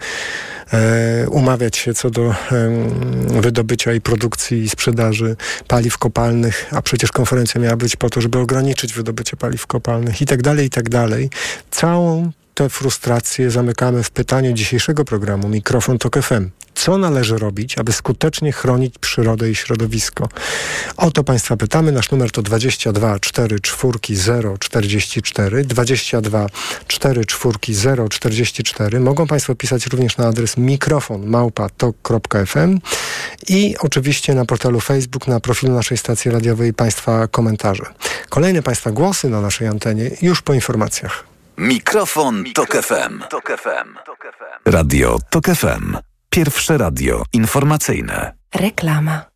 e, umawiać się co do em, wydobycia i produkcji i sprzedaży paliw kopalnych, a przecież konferencja miała być po to, żeby ograniczyć wydobycie paliw kopalnych i tak dalej, i tak dalej. Całą te frustracje zamykamy w pytaniu dzisiejszego programu Mikrofon Tok FM. Co należy robić, aby skutecznie chronić przyrodę i środowisko? O to Państwa pytamy. Nasz numer to 22 4 4 0 44 22 4 4 0 44. Mogą Państwo pisać również na adres mikrofon małpa.tok.fm i oczywiście na portalu Facebook, na profilu naszej stacji radiowej Państwa komentarze. Kolejne Państwa głosy na naszej antenie już po informacjach. Mikrofon, Tok FM. Radio Tok FM. Pierwsze radio informacyjne. Reklama.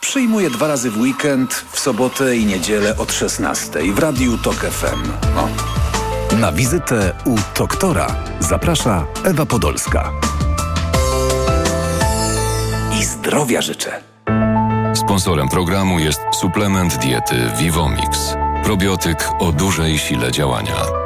Przyjmuję dwa razy w weekend, w sobotę i niedzielę od 16 w Radiu Tok FM. O. Na wizytę u doktora zaprasza Ewa Podolska. I zdrowia życzę. Sponsorem programu jest suplement diety Vivomix. Probiotyk o dużej sile działania.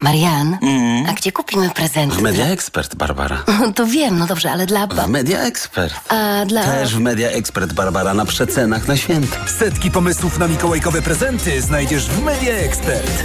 Marian, a gdzie kupimy prezenty? W Media Expert, Barbara. To wiem, no dobrze, ale dla W. Media Expert. A dla... Też w Media Expert, Barbara, na przecenach na święta. Setki pomysłów na mikołajkowe prezenty znajdziesz w Media Expert.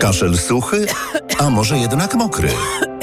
Kaszel suchy, a może jednak mokry?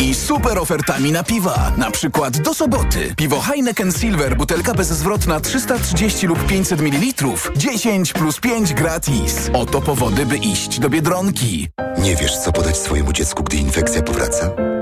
i super ofertami na piwa. Na przykład do soboty. Piwo Heineken Silver, butelka bezzwrotna 330 lub 500 ml. 10 plus 5 gratis. Oto powody, by iść do Biedronki. Nie wiesz, co podać swojemu dziecku, gdy infekcja powraca?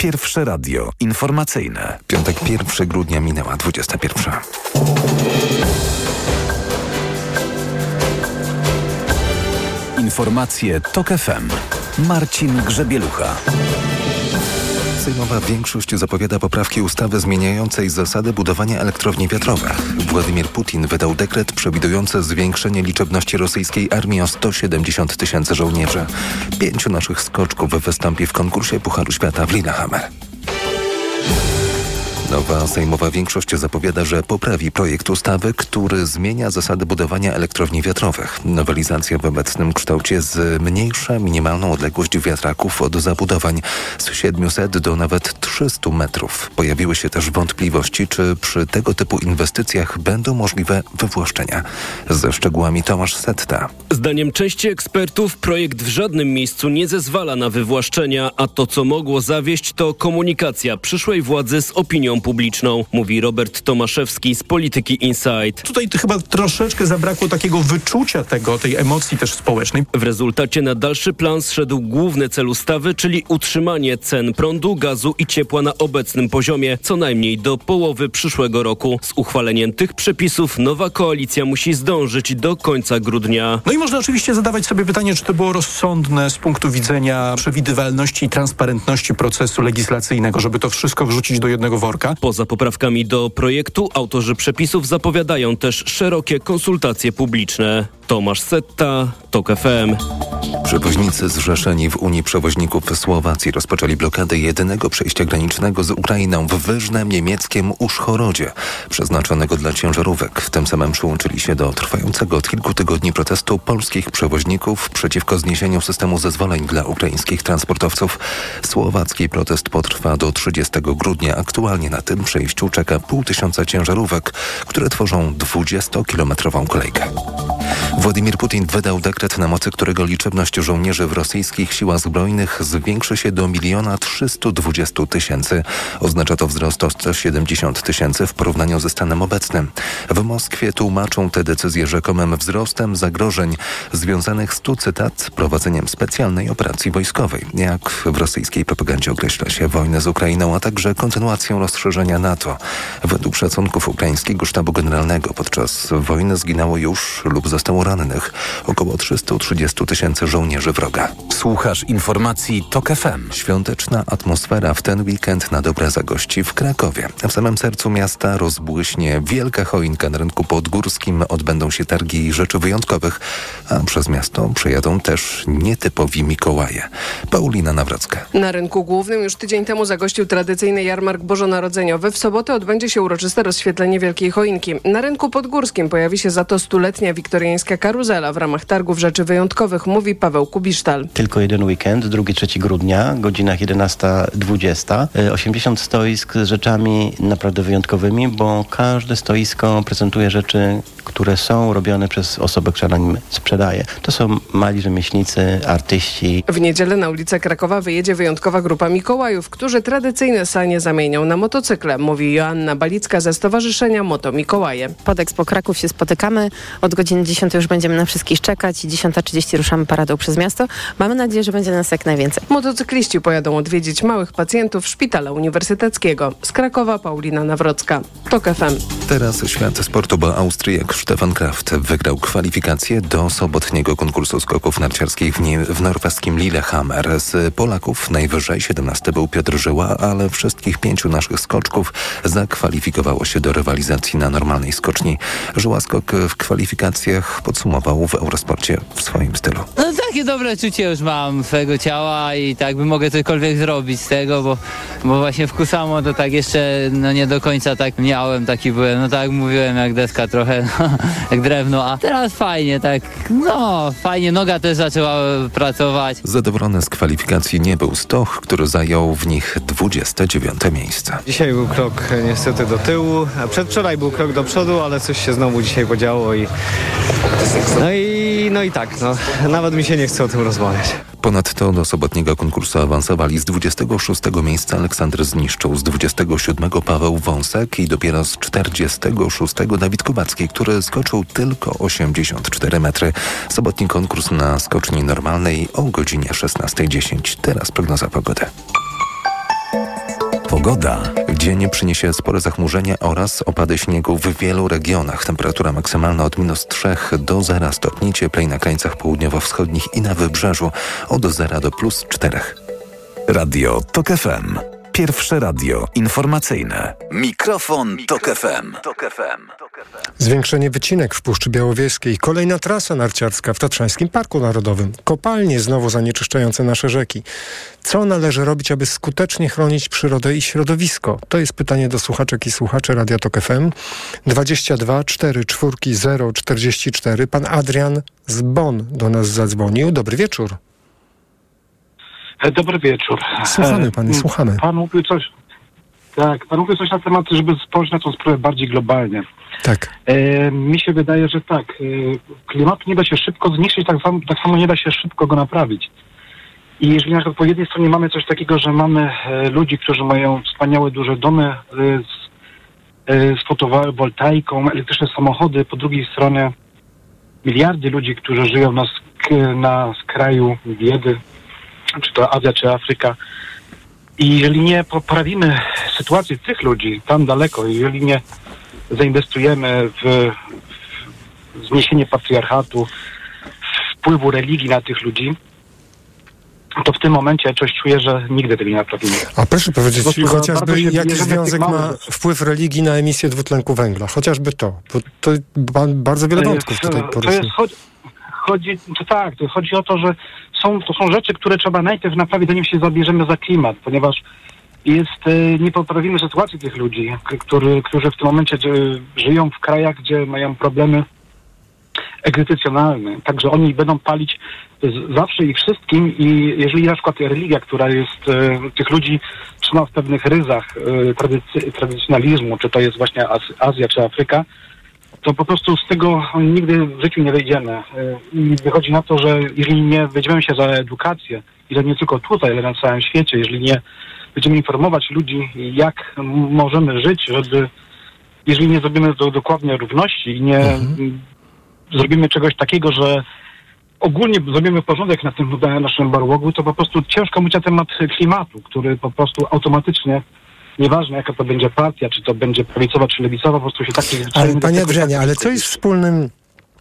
Pierwsze radio informacyjne. Piątek 1 grudnia minęła 21. Informacje Tok FM. Marcin Grzebielucha. Sejmowa większość zapowiada poprawki ustawy zmieniającej zasady budowania elektrowni wiatrowych. Władimir Putin wydał dekret przewidujący zwiększenie liczebności rosyjskiej armii o 170 tysięcy żołnierzy. Pięciu naszych skoczków wystąpi w konkursie Pucharu Świata w Lillehammer. Nowa sejmowa większość zapowiada, że poprawi projekt ustawy, który zmienia zasady budowania elektrowni wiatrowych. Nowelizacja w obecnym kształcie zmniejsza minimalną odległość wiatraków od zabudowań z 700 do nawet 300 metrów. Pojawiły się też wątpliwości, czy przy tego typu inwestycjach będą możliwe wywłaszczenia. Ze szczegółami Tomasz Setta. Zdaniem części ekspertów projekt w żadnym miejscu nie zezwala na wywłaszczenia, a to co mogło zawieść to komunikacja przyszłej władzy z opinią publiczną, mówi Robert Tomaszewski z Polityki Insight. Tutaj chyba troszeczkę zabrakło takiego wyczucia tego, tej emocji też społecznej. W rezultacie na dalszy plan zszedł główny cel ustawy, czyli utrzymanie cen prądu, gazu i ciepła na obecnym poziomie, co najmniej do połowy przyszłego roku. Z uchwaleniem tych przepisów nowa koalicja musi zdążyć do końca grudnia. No i można oczywiście zadawać sobie pytanie, czy to było rozsądne z punktu widzenia przewidywalności i transparentności procesu legislacyjnego, żeby to wszystko wrzucić do jednego worka. Poza poprawkami do projektu autorzy przepisów zapowiadają też szerokie konsultacje publiczne. Tomasz Setta, TOK FM. Przewoźnicy zrzeszeni w Unii Przewoźników Słowacji rozpoczęli blokadę jedynego przejścia granicznego z Ukrainą w wyżnem niemieckim Uszchorodzie, przeznaczonego dla ciężarówek. Tym samym przyłączyli się do trwającego od kilku tygodni protestu polskich przewoźników przeciwko zniesieniu systemu zezwoleń dla ukraińskich transportowców. Słowacki protest potrwa do 30 grudnia. Aktualnie na tym przejściu czeka pół tysiąca ciężarówek, które tworzą 20-kilometrową kolejkę. Władimir Putin wydał dekret, na mocy którego liczebność żołnierzy w rosyjskich siłach zbrojnych zwiększy się do miliona 320 tysięcy. Oznacza to wzrost o 170 tysięcy w porównaniu ze stanem obecnym. W Moskwie tłumaczą tę decyzję rzekomym wzrostem zagrożeń związanych z tu cytat prowadzeniem specjalnej operacji wojskowej. Jak w rosyjskiej propagandzie określa się wojnę z Ukrainą, a także kontynuacją rozszerzenia NATO. Według szacunków ukraińskiego sztabu generalnego podczas wojny zginęło już lub zostało rannych około 330 tysięcy żołnierzy wroga. Słuchasz informacji TOK FM. Świąteczna atmosfera w ten weekend na dobre zagości w Krakowie. W samym sercu miasta rozbłyśnie wielka choinka na rynku podgórskim. Odbędą się targi rzeczy wyjątkowych, a przez miasto przejadą też nietypowi Mikołaje. Paulina Nawrocka. Na rynku głównym już tydzień temu zagościł tradycyjny jarmark bożonarodzeniowy. W sobotę odbędzie się uroczyste rozświetlenie Wielkiej Choinki. Na rynku podgórskim pojawi się za to stuletnia wiktoriańska karuzela w ramach targów rzeczy wyjątkowych, mówi Paweł Kubisztal. Tylko jeden weekend, 2-3 grudnia, godzinach 11-20. 80 stoisk z rzeczami naprawdę wyjątkowymi, bo każde stoisko prezentuje rzeczy, które są robione przez osobę, która nim sprzedaje. To są mali rzemieślnicy, artyści. W niedzielę na ulicę Krakowa wyjedzie wyjątkowa grupa Mikołajów, którzy tradycyjne sanie zamienią na motocykle, mówi Joanna Balicka ze Stowarzyszenia Moto Mikołaje. Pod Expo Kraków się spotykamy. Od godziny 10 już będziemy na wszystkich czekać i 10.30 ruszamy paradą przez miasto. Mamy nadzieję, że będzie nas jak najwięcej. Motocykliści pojadą odwiedzić małych pacjentów Szpitala Uniwersyteckiego. Z Krakowa Paulina Nawrocka. TOK FM. Teraz świat sportu, bo Austriak Stefan Kraft wygrał kwalifikacje do sobotniego konkursu skoków narciarskich w, nie, w norweskim Lillehammer. Z Polaków najwyżej 17 był Piotr Żyła, ale wszystkich pięciu naszych skoczków zakwalifikowało się do rywalizacji na normalnej skoczni. Żyła skok w kwalifikacjach podsumował w Eurosporcie w swoim stylu. No takie dobre czucie już mam swojego ciała i tak by mogę cokolwiek zrobić z tego, bo, bo właśnie w Kusamo to tak jeszcze no nie do końca tak miałem, taki byłem, no tak mówiłem, jak deska trochę, no, jak drewno, a teraz fajnie, tak, no fajnie, noga też zaczęła pracować. Zadowolony z kwalifikacji nie był Stoch, który zajął w nich 29 miejsce. Dzisiaj był krok niestety do tyłu, a przedwczoraj był krok do przodu, ale coś się znowu dzisiaj podziało i no i, no i tak, no, nawet mi się nie chce o tym rozmawiać. Ponadto do sobotniego konkursu awansowali z 26 miejsca Aleksander Zniszczył, z 27 Paweł Wąsek i dopiero z 46 Dawid Kubacki, który skoczył tylko 84 metry. Sobotni konkurs na skoczni normalnej o godzinie 16.10. Teraz prognoza pogody. Pogoda. Dzień przyniesie spore zachmurzenie oraz opady śniegu w wielu regionach. Temperatura maksymalna od minus 3 do 0 stopni, cieplej na krańcach południowo-wschodnich i na wybrzeżu od 0 do plus 4. Radio TOK FM. Pierwsze radio informacyjne. Mikrofon, Tok FM. Zwiększenie wycinek w Puszczy Białowieskiej, kolejna trasa narciarska w Tatrzańskim Parku Narodowym, kopalnie znowu zanieczyszczające nasze rzeki. Co należy robić, aby skutecznie chronić przyrodę i środowisko? To jest pytanie do słuchaczek i słuchaczy Radia Tok FM. 22 4 4 0 44. Pan Adrian z Bonn do nas zadzwonił. Dobry wieczór. E, Dobry wieczór. Słuchamy E, słuchamy. Pan mówił coś, tak, pan mówił coś na temat, żeby spojrzeć na tą sprawę bardziej globalnie. Tak. E, mi się wydaje, że tak, e, klimatu nie da się szybko zniszczyć, tak samo, tak samo nie da się szybko go naprawić. I jeżeli na przykład po jednej stronie mamy coś takiego, że mamy e, ludzi, którzy mają wspaniałe duże domy e, z, e, z fotowoltaiką, elektryczne samochody, po drugiej stronie miliardy ludzi, którzy żyją na, sk- na skraju biedy, czy to Azja, czy Afryka. I jeżeli nie poprawimy sytuacji tych ludzi tam daleko, jeżeli nie zainwestujemy w, w zniesienie patriarchatu, wpływu religii na tych ludzi, to w tym momencie coś czuję, że nigdy tego nie naprawimy. A proszę powiedzieć, Po prostu chociażby jaki związek ma wpływ religii na emisję dwutlenku węgla? Chociażby to, bo to bardzo wiele wątków tutaj to poruszył. jest, chodzi, to tak, to chodzi o to, że są, to są rzeczy, które trzeba najpierw naprawić, zanim się zabierzemy za klimat, ponieważ jest, e, nie poprawimy sytuacji tych ludzi, który, którzy w tym momencie e, żyją w krajach, gdzie mają problemy egzystencjonalne. Także oni będą palić zawsze i wszystkim i jeżeli na przykład religia, która jest e, tych ludzi trzyma w pewnych ryzach e, tradycy, tradycjonalizmu, czy to jest właśnie Az, Azja czy Afryka, to po prostu z tego nigdy w życiu nie wyjdziemy. E, I wychodzi na to, że jeżeli nie weźmiemy się za edukację, i to nie tylko tutaj, ale na całym świecie, jeżeli nie będziemy informować ludzi, jak możemy żyć, żeby, jeżeli nie zrobimy do, dokładnie równości i nie m, zrobimy czegoś takiego, że ogólnie zrobimy porządek na tym na naszym barłogu, to po prostu ciężko mówić na temat klimatu, który po prostu automatycznie Nieważne jaka to będzie partia, czy to będzie prawicowa, czy lewicowa, po prostu się tak Ale panie Adrianie, ale co jest wspólnym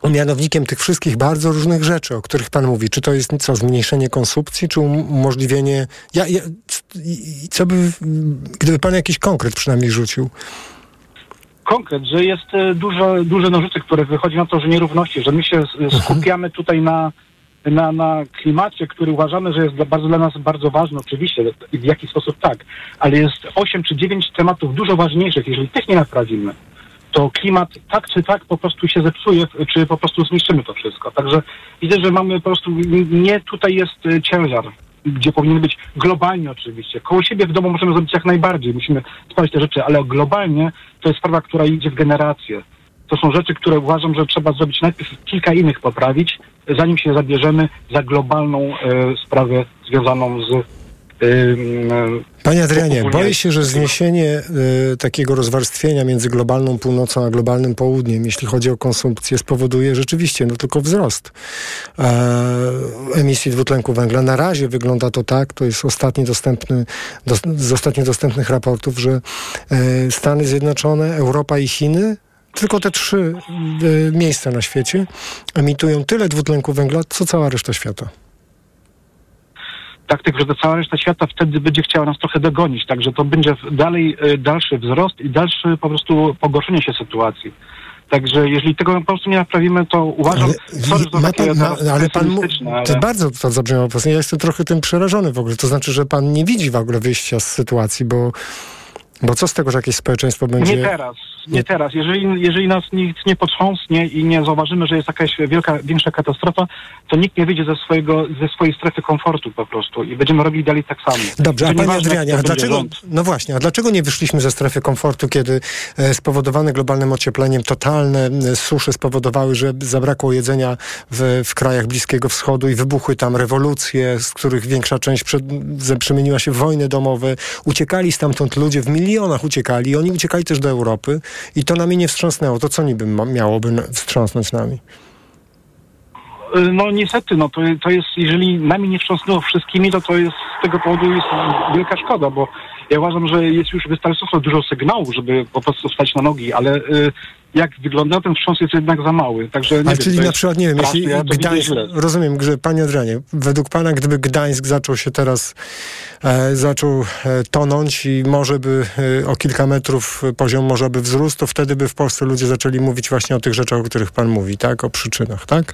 mianownikiem tych wszystkich bardzo różnych rzeczy, o których pan mówi? Czy to jest co, zmniejszenie konsumpcji, czy um- umożliwienie... Ja, ja, co by, gdyby pan jakiś konkret przynajmniej rzucił? konkret, że jest e, dużo, duże nożyce, które wychodzi na to, że nierówności, że my się s- skupiamy tutaj na, na, na klimacie, który uważamy, że jest bardzo dla nas bardzo ważny, oczywiście, w jaki sposób tak, ale jest 8 czy 9 tematów dużo ważniejszych, jeżeli tych nie naprawimy, to klimat tak czy tak po prostu się zepsuje, czy po prostu zniszczymy to wszystko. Także widzę, że mamy po prostu, nie tutaj jest e, ciężar, gdzie powinien być globalnie oczywiście. Koło siebie w domu możemy zrobić jak najbardziej, musimy sprawdzić te rzeczy, ale globalnie to jest sprawa, która idzie w generację. To są rzeczy, które uważam, że trzeba zrobić najpierw kilka innych poprawić, zanim się zabierzemy za globalną e, sprawę związaną z e, Panie Adrianie, boję się, że zniesienie y, takiego rozwarstwienia między globalną północą a globalnym południem, jeśli chodzi o konsumpcję, spowoduje rzeczywiście no, tylko wzrost e, emisji dwutlenku węgla. Na razie wygląda to tak, to jest ostatni dostępny, dos, z ostatnich dostępnych raportów, że e, Stany Zjednoczone, Europa i Chiny tylko te trzy e, miejsca na świecie emitują tyle dwutlenku węgla, co cała reszta świata. tak, tylko że cała reszta świata wtedy będzie chciała nas trochę dogonić, także to będzie dalej e, dalszy wzrost i dalsze po prostu pogorszenie się sytuacji. Także jeżeli tego po prostu nie naprawimy, to uważam, sorry, że to Ma pan, ma, teraz ale pan to ale... bardzo to zabrzmiało. Ja jestem trochę tym przerażony w ogóle. To znaczy, że pan nie widzi w ogóle wyjścia z sytuacji, bo, bo co z tego, że jakieś społeczeństwo będzie... Nie teraz, nie teraz. Jeżeli, jeżeli nas nic nie potrząsnie i nie zauważymy, że jest jakaś wielka, większa katastrofa, to nikt nie wyjdzie ze, swojego, ze swojej strefy komfortu po prostu i będziemy robili dalej tak samo. Dobrze, a panie Adrianie, a dlaczego, rząd. no właśnie, a dlaczego nie wyszliśmy ze strefy komfortu, kiedy e, spowodowane globalnym ociepleniem totalne susze spowodowały, że zabrakło jedzenia w, w krajach Bliskiego Wschodu i wybuchły tam rewolucje, z których większa część przed, ze- przemieniła się w wojny domowe. Uciekali stamtąd ludzie, w milionach uciekali i oni uciekali też do Europy i to nami nie wstrząsnęło. To co niby miałoby wstrząsnąć nami? Y, No niestety, no to, to jest, jeżeli nami nie wstrząsnęło wszystkimi, to to jest z tego powodu jest wielka szkoda, bo Ja uważam, że jest już wystarczająco dużo sygnałów, żeby po prostu wstać na nogi, ale y, jak wygląda ten wstrząs jest jednak za mały. Także nie Ale wiem, czyli na przykład, nie wiem, jeśli ja Gdańsk, rozumiem, że panie Adrianie, według pana, gdyby Gdańsk zaczął się teraz, e, zaczął e, tonąć i może by e, o kilka metrów poziom morza by wzrósł, to wtedy by w Polsce ludzie zaczęli mówić właśnie o tych rzeczach, o których pan mówi, tak? O przyczynach, tak?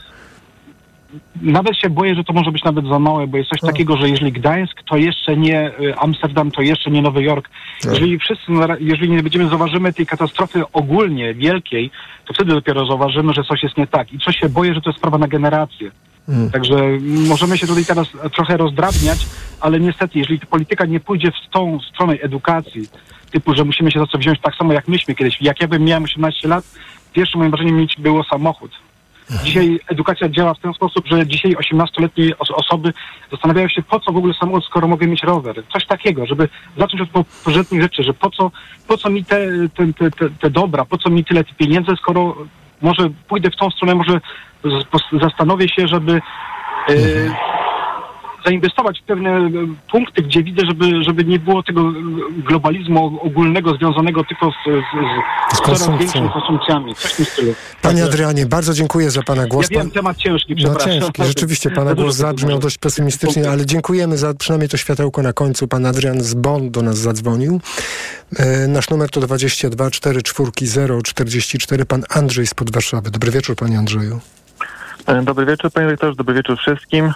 Nawet się boję, że to może być nawet za małe, bo jest coś takiego, że jeżeli Gdańsk, to jeszcze nie y, Amsterdam, to jeszcze nie Nowy Jork. Jeżeli wszyscy, jeżeli nie będziemy zauważymy tej katastrofy ogólnie wielkiej, to wtedy dopiero zauważymy, że coś jest nie tak. I coś się boję, że to jest sprawa na generację. Mm. Także możemy się tutaj teraz trochę rozdrabniać, ale niestety, jeżeli polityka nie pójdzie w tą stronę edukacji, typu, że musimy się za co wziąć tak samo jak myśmy kiedyś. Jak ja bym miał 18 lat, pierwszym moim marzeniem mieć było samochód. Dzisiaj edukacja działa w ten sposób, że dzisiaj 18-letnie os- osoby zastanawiają się, po co w ogóle samochód, skoro mogę mieć rower. Coś takiego, żeby zacząć od po- porządnych rzeczy, że po co, po co mi te, te, te, te, dobra, po co mi tyle pieniędzy, skoro może pójdę w tą stronę, może zastanowię się, żeby e, zainwestować w pewne e, punkty, gdzie widzę, żeby, żeby nie było tego e, globalizmu ogólnego związanego tylko z, z, z, z coraz większymi konsumpcjami. Coś w tym stylu. Panie Adrianie, bardzo dziękuję za pana głos. Ja wiem, Pan- temat ciężki, No przepraszam. ciężki, rzeczywiście pana głos zabrzmiał dość pesymistycznie, ale dziękujemy za przynajmniej to światełko na końcu. Pan Adrian z Bonn do nas zadzwonił. E, nasz numer to 22 44 044. Pan Andrzej spod Warszawy. Dobry wieczór, panie Andrzeju. Dobry wieczór, panie rektorze, dobry wieczór wszystkim.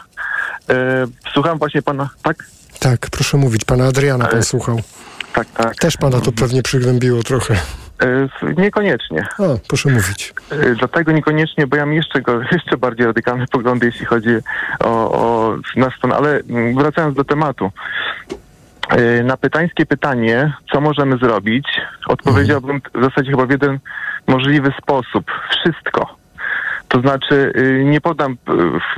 E, słucham właśnie pana, tak? Tak, proszę mówić. Pana Adriana pan słuchał. Tak, tak. Też pana to pewnie przygnębiło trochę. E, niekoniecznie. O, proszę mówić. E, dlatego niekoniecznie, bo ja mam jeszcze, go, jeszcze bardziej radykalne poglądy, jeśli chodzi o, o nasz stan. Ale mm, wracając do tematu. E, Na pytańskie pytanie, co możemy zrobić, odpowiedziałbym w zasadzie chyba w jeden możliwy sposób. Wszystko. To znaczy, y, nie podam, y,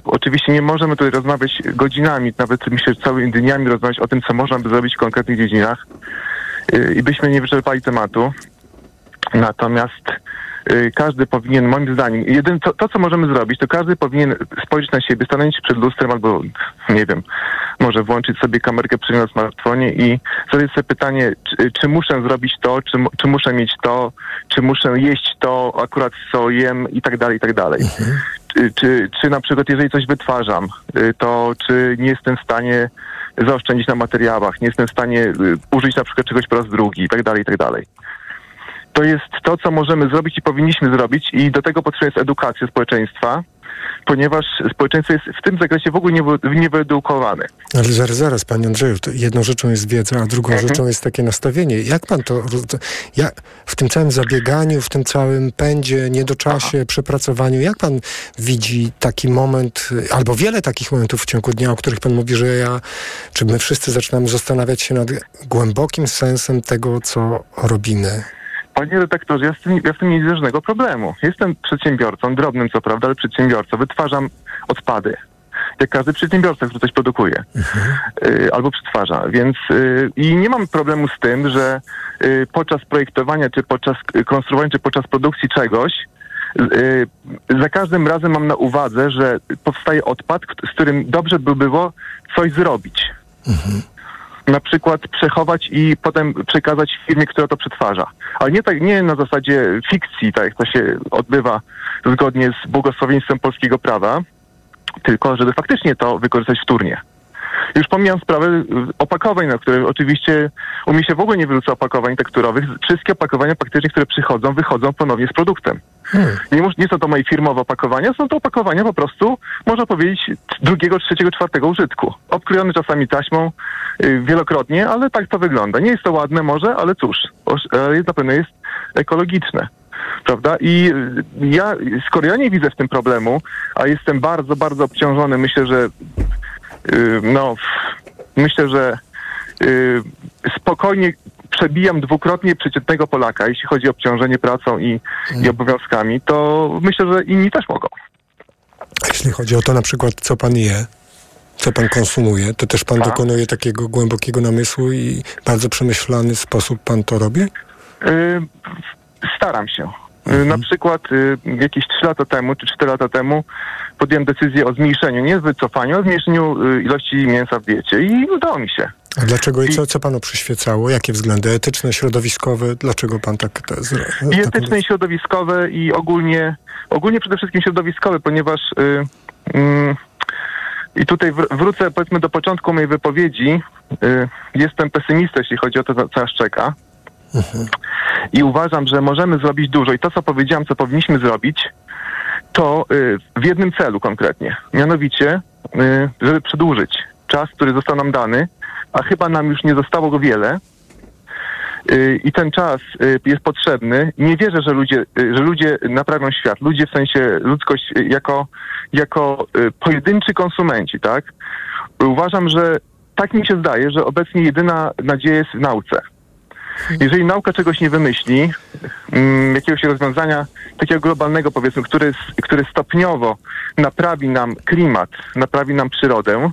oczywiście nie możemy tutaj rozmawiać godzinami, nawet myślę, całymi dniami rozmawiać o tym, co można by zrobić w konkretnych dziedzinach y, i byśmy nie wyczerpali tematu. Natomiast każdy powinien, moim zdaniem, jedyne to, to, co możemy zrobić, to każdy powinien spojrzeć na siebie, stanąć przed lustrem albo, nie wiem, może włączyć sobie kamerkę przy na smartfonie i zadać sobie pytanie, czy, czy muszę zrobić to, czy, czy muszę mieć to, czy muszę jeść to, akurat co jem i tak dalej, i tak dalej. Czy, czy, czy na przykład, jeżeli coś wytwarzam, y, to czy nie jestem w stanie zaoszczędzić na materiałach, nie jestem w stanie y, użyć na przykład czegoś po raz drugi i tak dalej, i tak dalej. To jest to, co możemy zrobić i powinniśmy zrobić i do tego potrzebna jest edukacja społeczeństwa, ponieważ społeczeństwo jest w tym zakresie w ogóle niewy- niewyedukowane. Ale zaraz, zaraz, panie Andrzeju, to jedną rzeczą jest wiedza, a drugą Mhm. rzeczą jest takie nastawienie. Jak pan to, jak w tym całym zabieganiu, w tym całym pędzie, niedoczasie, przepracowaniu, jak pan widzi taki moment, albo wiele takich momentów w ciągu dnia, o których pan mówi, że ja, czy my wszyscy zaczynamy zastanawiać się nad głębokim sensem tego, co robimy? Panie redaktorze, ja tym, ja z tym nie widzę żadnego problemu. Jestem przedsiębiorcą, drobnym co prawda, ale przedsiębiorcą. Wytwarzam odpady. Jak każdy przedsiębiorca, który coś produkuje y, albo przetwarza. Więc y, i nie mam problemu z tym, że y, podczas projektowania, czy podczas konstruowania, czy podczas produkcji czegoś za każdym razem mam na uwadze, że powstaje odpad, z którym dobrze by było coś zrobić na przykład przechować i potem przekazać firmie, która to przetwarza. Ale nie, tak, nie na zasadzie fikcji, tak jak to się odbywa zgodnie z błogosławieństwem polskiego prawa, tylko żeby faktycznie to wykorzystać wtórnie. Już pomijam sprawę opakowań, na które oczywiście u mnie się w ogóle nie wyrzuca opakowań tekturowych. Wszystkie opakowania praktycznie, które przychodzą, wychodzą ponownie z produktem. Nie, mus- nie są to moje firmowe opakowania, są to opakowania po prostu, można powiedzieć, drugiego, trzeciego, czwartego użytku. Obklejone czasami taśmą y, wielokrotnie, ale tak to wygląda. Nie jest to ładne może, ale cóż, jest na pewno jest ekologiczne. Prawda? I y, ja, skoro ja nie widzę w tym problemu, a jestem bardzo, bardzo obciążony, myślę, że y, no, myślę, że spokojnie przebijam dwukrotnie przeciętnego Polaka, jeśli chodzi o obciążenie pracą i, i obowiązkami, to myślę, że inni też mogą. A Jeśli chodzi o to na przykład, co pan je, co pan konsumuje, to też pan Tak. dokonuje takiego głębokiego namysłu i bardzo przemyślany sposób pan to robi? Y, Staram się. Y, Na przykład y, jakieś 3 lata temu, czy 4 lata temu podjąłem decyzję o zmniejszeniu, nie wycofaniu, a zmniejszeniu y, ilości mięsa w diecie i udało mi się. A dlaczego i co, co panu przyświecało? Jakie względy etyczne, środowiskowe? Dlaczego pan tak... Te, I etyczne, i środowiskowe i ogólnie, ogólnie przede wszystkim środowiskowe, ponieważ y, y, i tutaj wr- wrócę powiedzmy do początku mojej wypowiedzi. Y, jestem pesymistą, jeśli chodzi o to, co nas czeka. I uważam, że możemy zrobić dużo. I to, co powiedziałem, co powinniśmy zrobić, to y, w jednym celu konkretnie. Mianowicie, y, żeby przedłużyć czas, który został nam dany, a chyba nam już nie zostało go wiele. Y, I ten czas y, jest potrzebny. Nie wierzę, że ludzie, y, że ludzie naprawią świat. Ludzie w sensie ludzkość jako, jako pojedynczy konsumenci, tak? Uważam, że tak mi się zdaje, że obecnie jedyna nadzieja jest w nauce. Jeżeli nauka czegoś nie wymyśli, mm, jakiegoś rozwiązania takiego globalnego, powiedzmy, który, który stopniowo naprawi nam klimat, naprawi nam przyrodę,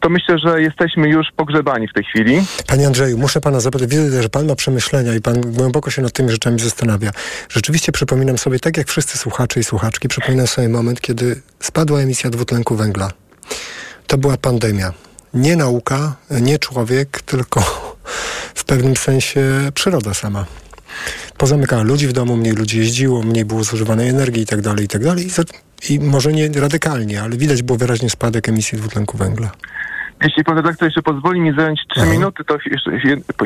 to myślę, że jesteśmy już pogrzebani w tej chwili. Panie Andrzeju, muszę pana zapytać, widzę, że pan ma przemyślenia i pan głęboko się nad tymi rzeczami zastanawia. Rzeczywiście przypominam sobie, tak jak wszyscy słuchacze i słuchaczki, przypominam sobie moment, kiedy spadła emisja dwutlenku węgla. To była pandemia. Nie nauka, nie człowiek, tylko w pewnym sensie przyroda sama. Pozamykała ludzi w domu, mniej ludzi jeździło, mniej było zużywanej energii i tak dalej, i tak. I za- I może nie radykalnie, ale widać było wyraźnie spadek emisji dwutlenku węgla. Jeśli pan redaktor jeszcze pozwoli mi zająć trzy minuty, to jeszcze,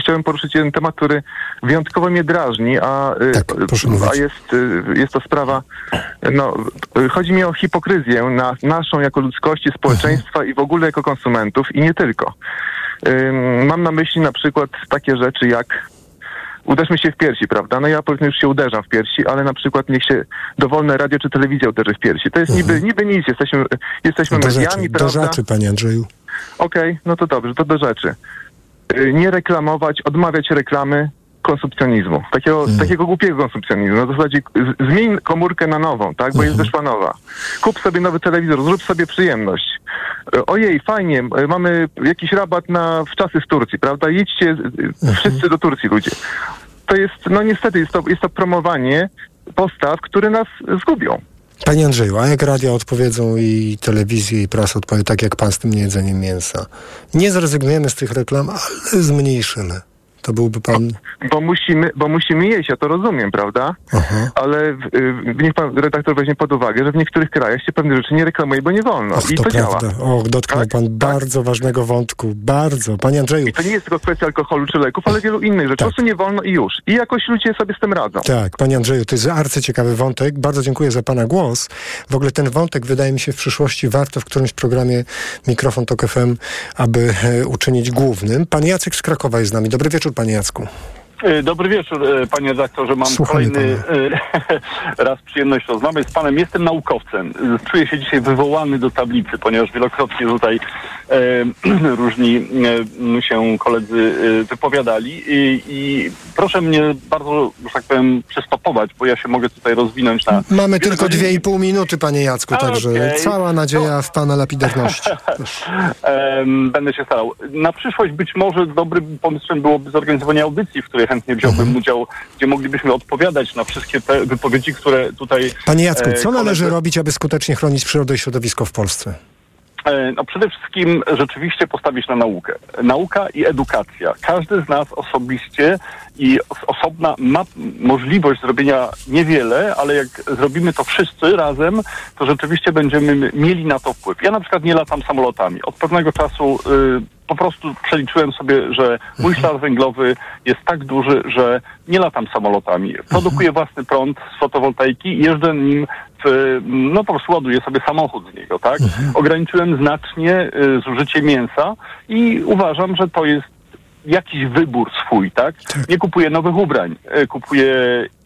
chciałem poruszyć jeden temat, który wyjątkowo mnie drażni, a, y, a jest, y, jest to sprawa, no, y, chodzi mi o hipokryzję na, naszą jako ludzkości, społeczeństwa i w ogóle jako konsumentów i nie tylko. Ym, Mam na myśli na przykład takie rzeczy jak uderzmy się w piersi, prawda? No ja powiedzmy już się uderzam w piersi, ale na przykład niech się dowolne radio czy telewizja uderzy w piersi. To jest niby, niby nic, jesteśmy, jesteśmy Do mediami, rzeczy, do prawda? rzeczy, panie Andrzeju. Okej, no to dobrze, to do rzeczy. Y, Nie reklamować, odmawiać reklamy konsumpcjonizmu. Takiego, takiego głupiego konsumpcjonizmu. Na zasadzie z- zmień komórkę na nową, tak? Bo jest wyszła nowa. Kup sobie nowy telewizor, zrób sobie przyjemność. Y, Ojej, fajnie, y, mamy jakiś rabat na w czasy z Turcji, prawda? Jedźcie y, wszyscy do Turcji ludzie. To jest, no niestety, jest to, jest to promowanie postaw, które nas zgubią. Panie Andrzeju, a jak radia odpowiedzą i telewizje i prasa odpowie tak jak pan z tym niejedzeniem mięsa? Nie zrezygnujemy z tych reklam, ale zmniejszymy. To byłby pan... Bo musimy, bo musimy jeść, ja to rozumiem, prawda? Ale y, niech pan redaktor weźmie pod uwagę, że w niektórych krajach się pewne rzeczy nie reklamuje, bo nie wolno. Och, I to, to, działa. Och, dotknął pan bardzo ważnego wątku. Bardzo. Panie Andrzeju, I to nie jest tylko kwestia alkoholu czy leków, ale wielu innych rzeczy. Po prostu nie wolno i już. I jakoś ludzie sobie z tym radzą. Tak, panie Andrzeju, to jest arcyciekawy wątek. Bardzo dziękuję za pana głos. W ogóle ten wątek wydaje mi się w przyszłości warto w którymś programie Mikrofon Tok FM, aby e, uczynić głównym. Pan Jacek z Krakowa jest z nami. Dobry wieczór, panie Jacku. E, Dobry wieczór, e, panie redaktorze. Mam Słuchamy kolejny e, raz przyjemność rozmawiać z panem. Jestem naukowcem. Czuję się dzisiaj wywołany do tablicy, ponieważ wielokrotnie tutaj e, różni e, się koledzy e, wypowiadali I, i proszę mnie bardzo, że tak powiem, przystopować, bo ja się mogę tutaj rozwinąć na... Mamy tylko dwie i pół minuty, panie Jacku, także Okej. cała nadzieja w pana lapidarności. Będę się starał. Na przyszłość być może dobrym pomysłem byłoby zorganizowanie audycji, w której chętnie wziąłbym Mhm. udział, gdzie moglibyśmy odpowiadać na wszystkie te wypowiedzi, które tutaj... Panie Jacku, e, co należy robić, aby skutecznie chronić przyrodę i środowisko w Polsce? E, No przede wszystkim rzeczywiście postawić na naukę. Nauka i edukacja. Każdy z nas osobiście i os- osobna ma możliwość zrobienia niewiele, ale jak zrobimy to wszyscy razem, to rzeczywiście będziemy mieli na to wpływ. Ja na przykład nie latam samolotami. Od pewnego czasu y, po prostu przeliczyłem sobie, że mój ślad węglowy jest tak duży, że nie latam samolotami. Produkuję własny prąd z fotowoltaiki i jeżdżę nim no po prostu ładuję sobie samochód z niego, tak? Ograniczyłem znacznie y, zużycie mięsa i uważam, że to jest jakiś wybór swój, tak? Nie kupuję nowych ubrań, y, kupuję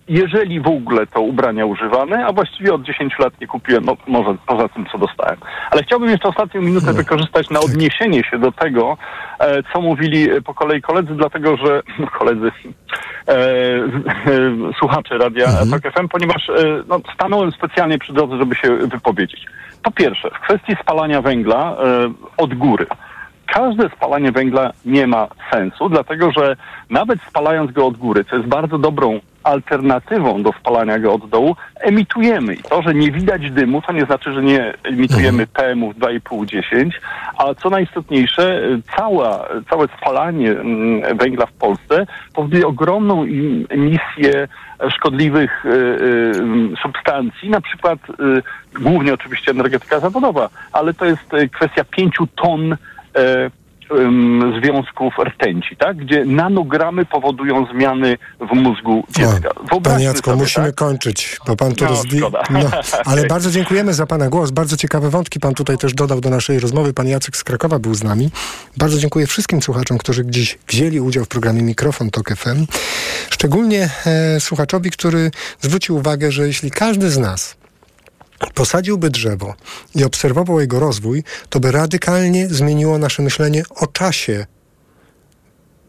jeżeli w ogóle to ubrania używane, a właściwie od 10 lat nie kupiłem, no może poza tym, co dostałem. Ale chciałbym jeszcze ostatnią minutę wykorzystać na odniesienie się do tego, e, co mówili e, po kolei koledzy, dlatego że no, koledzy, e, e, słuchacze radia Tok FM, ponieważ e, no, stanąłem specjalnie przy drodze, żeby się wypowiedzieć. Po pierwsze, w kwestii spalania węgla e, od góry każde spalanie węgla nie ma sensu, dlatego że nawet spalając go od góry, co jest bardzo dobrą alternatywą do spalania go od dołu, emitujemy. I to, że nie widać dymu, to nie znaczy, że nie emitujemy PM-ów 2,5-10, a co najistotniejsze, cała, całe spalanie mm, węgla w Polsce powoduje ogromną emisję szkodliwych y, y, substancji, na przykład y, głównie oczywiście energetyka zawodowa, ale to jest kwestia pięciu ton ym, związków rtęci, tak? gdzie nanogramy powodują zmiany w mózgu dziecka. Panie Jacku, sobie, musimy tak? kończyć, bo pan tu No, rozwi... No, ale bardzo dziękujemy za pana głos. Bardzo ciekawe wątki pan tutaj też dodał do naszej rozmowy. Pan Jacek z Krakowa był z nami. Bardzo dziękuję wszystkim słuchaczom, którzy dziś wzięli udział w programie Mikrofon Tok FM. Szczególnie e, słuchaczowi, który zwrócił uwagę, że jeśli każdy z nas posadziłby drzewo i obserwował jego rozwój, to by radykalnie zmieniło nasze myślenie o czasie,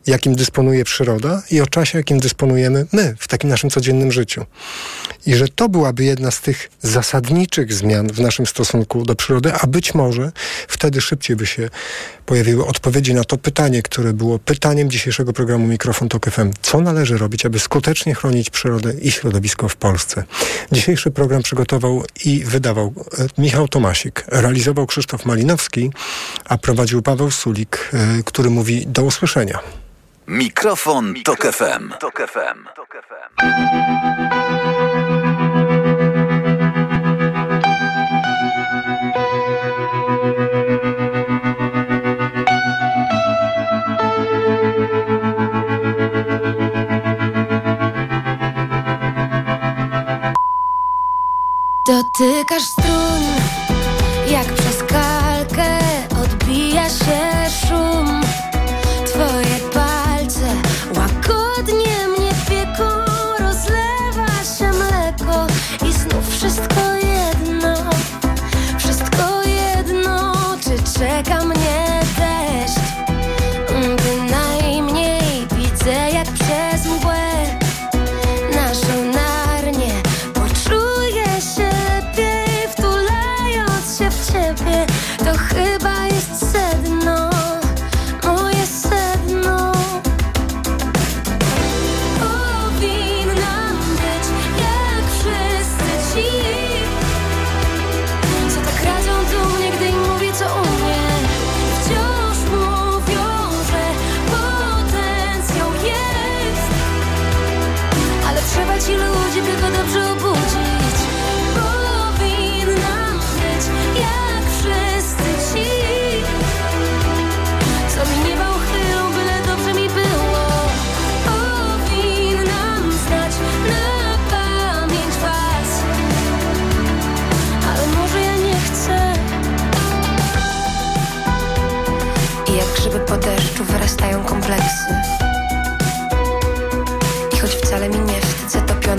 jakim dysponuje przyroda i o czasie, jakim dysponujemy my w takim naszym codziennym życiu. I że to byłaby jedna z tych zasadniczych zmian w naszym stosunku do przyrody, a być może wtedy szybciej by się pojawiły odpowiedzi na to pytanie, które było pytaniem dzisiejszego programu Mikrofon FM. Co należy robić, aby skutecznie chronić przyrodę i środowisko w Polsce? Dzisiejszy program przygotował i wydawał e, Michał Tomasik, realizował Krzysztof Malinowski, a prowadził Paweł Sulik, e, który mówi do usłyszenia. Mikrofon, Tok FM. Dotykasz strun,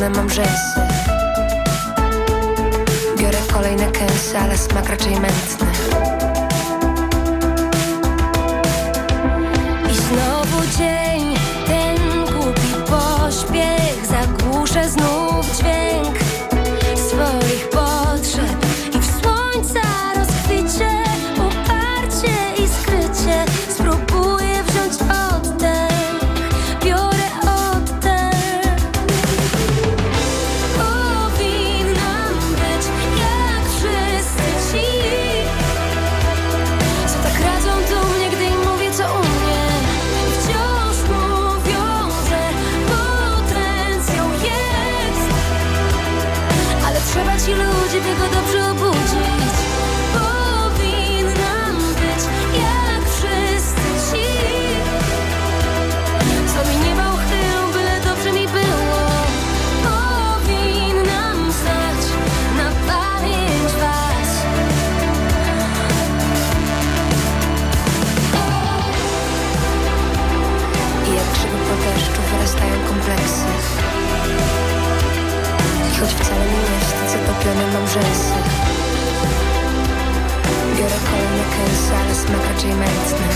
mam rzęsy. Biorę kolejne kęsy, ale smak raczej mętny raczej mętny.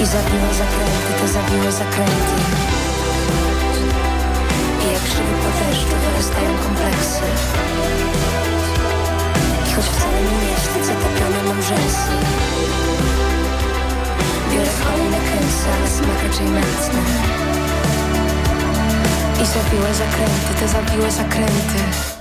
I zawiłe zakręty, te zawiłe zakręty. I jak grzyby po deszczu wyrastają kompleksy. I choć wcale nie wstydzę, topione mam rzęsy Biorę kolejne kęsy, ale smak raczej mętny. Zabiłe zakręty, te zabiłe zakręty.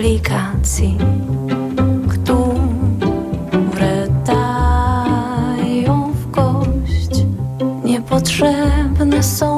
Komplikacji, które dają w kość. Niepotrzebne są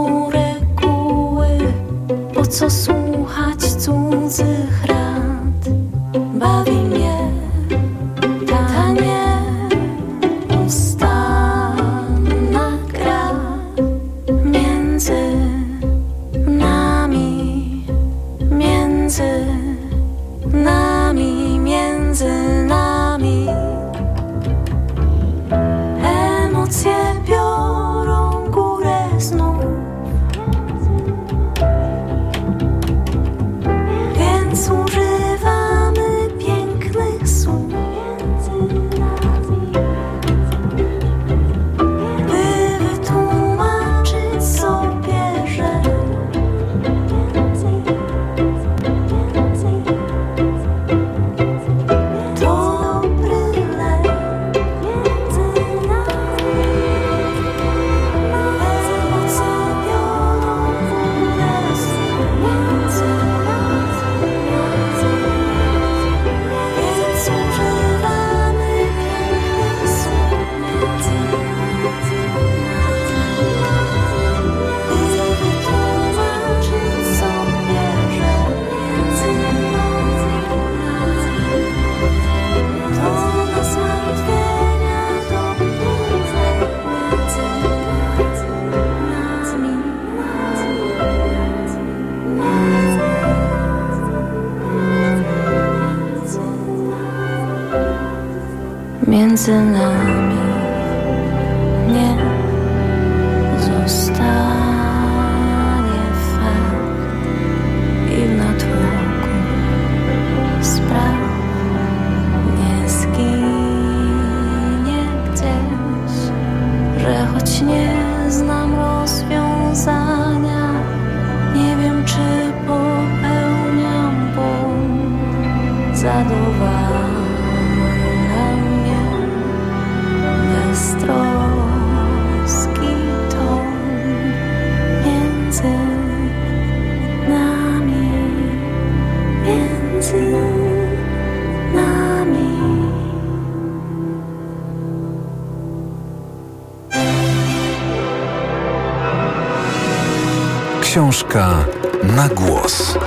Książka na głos.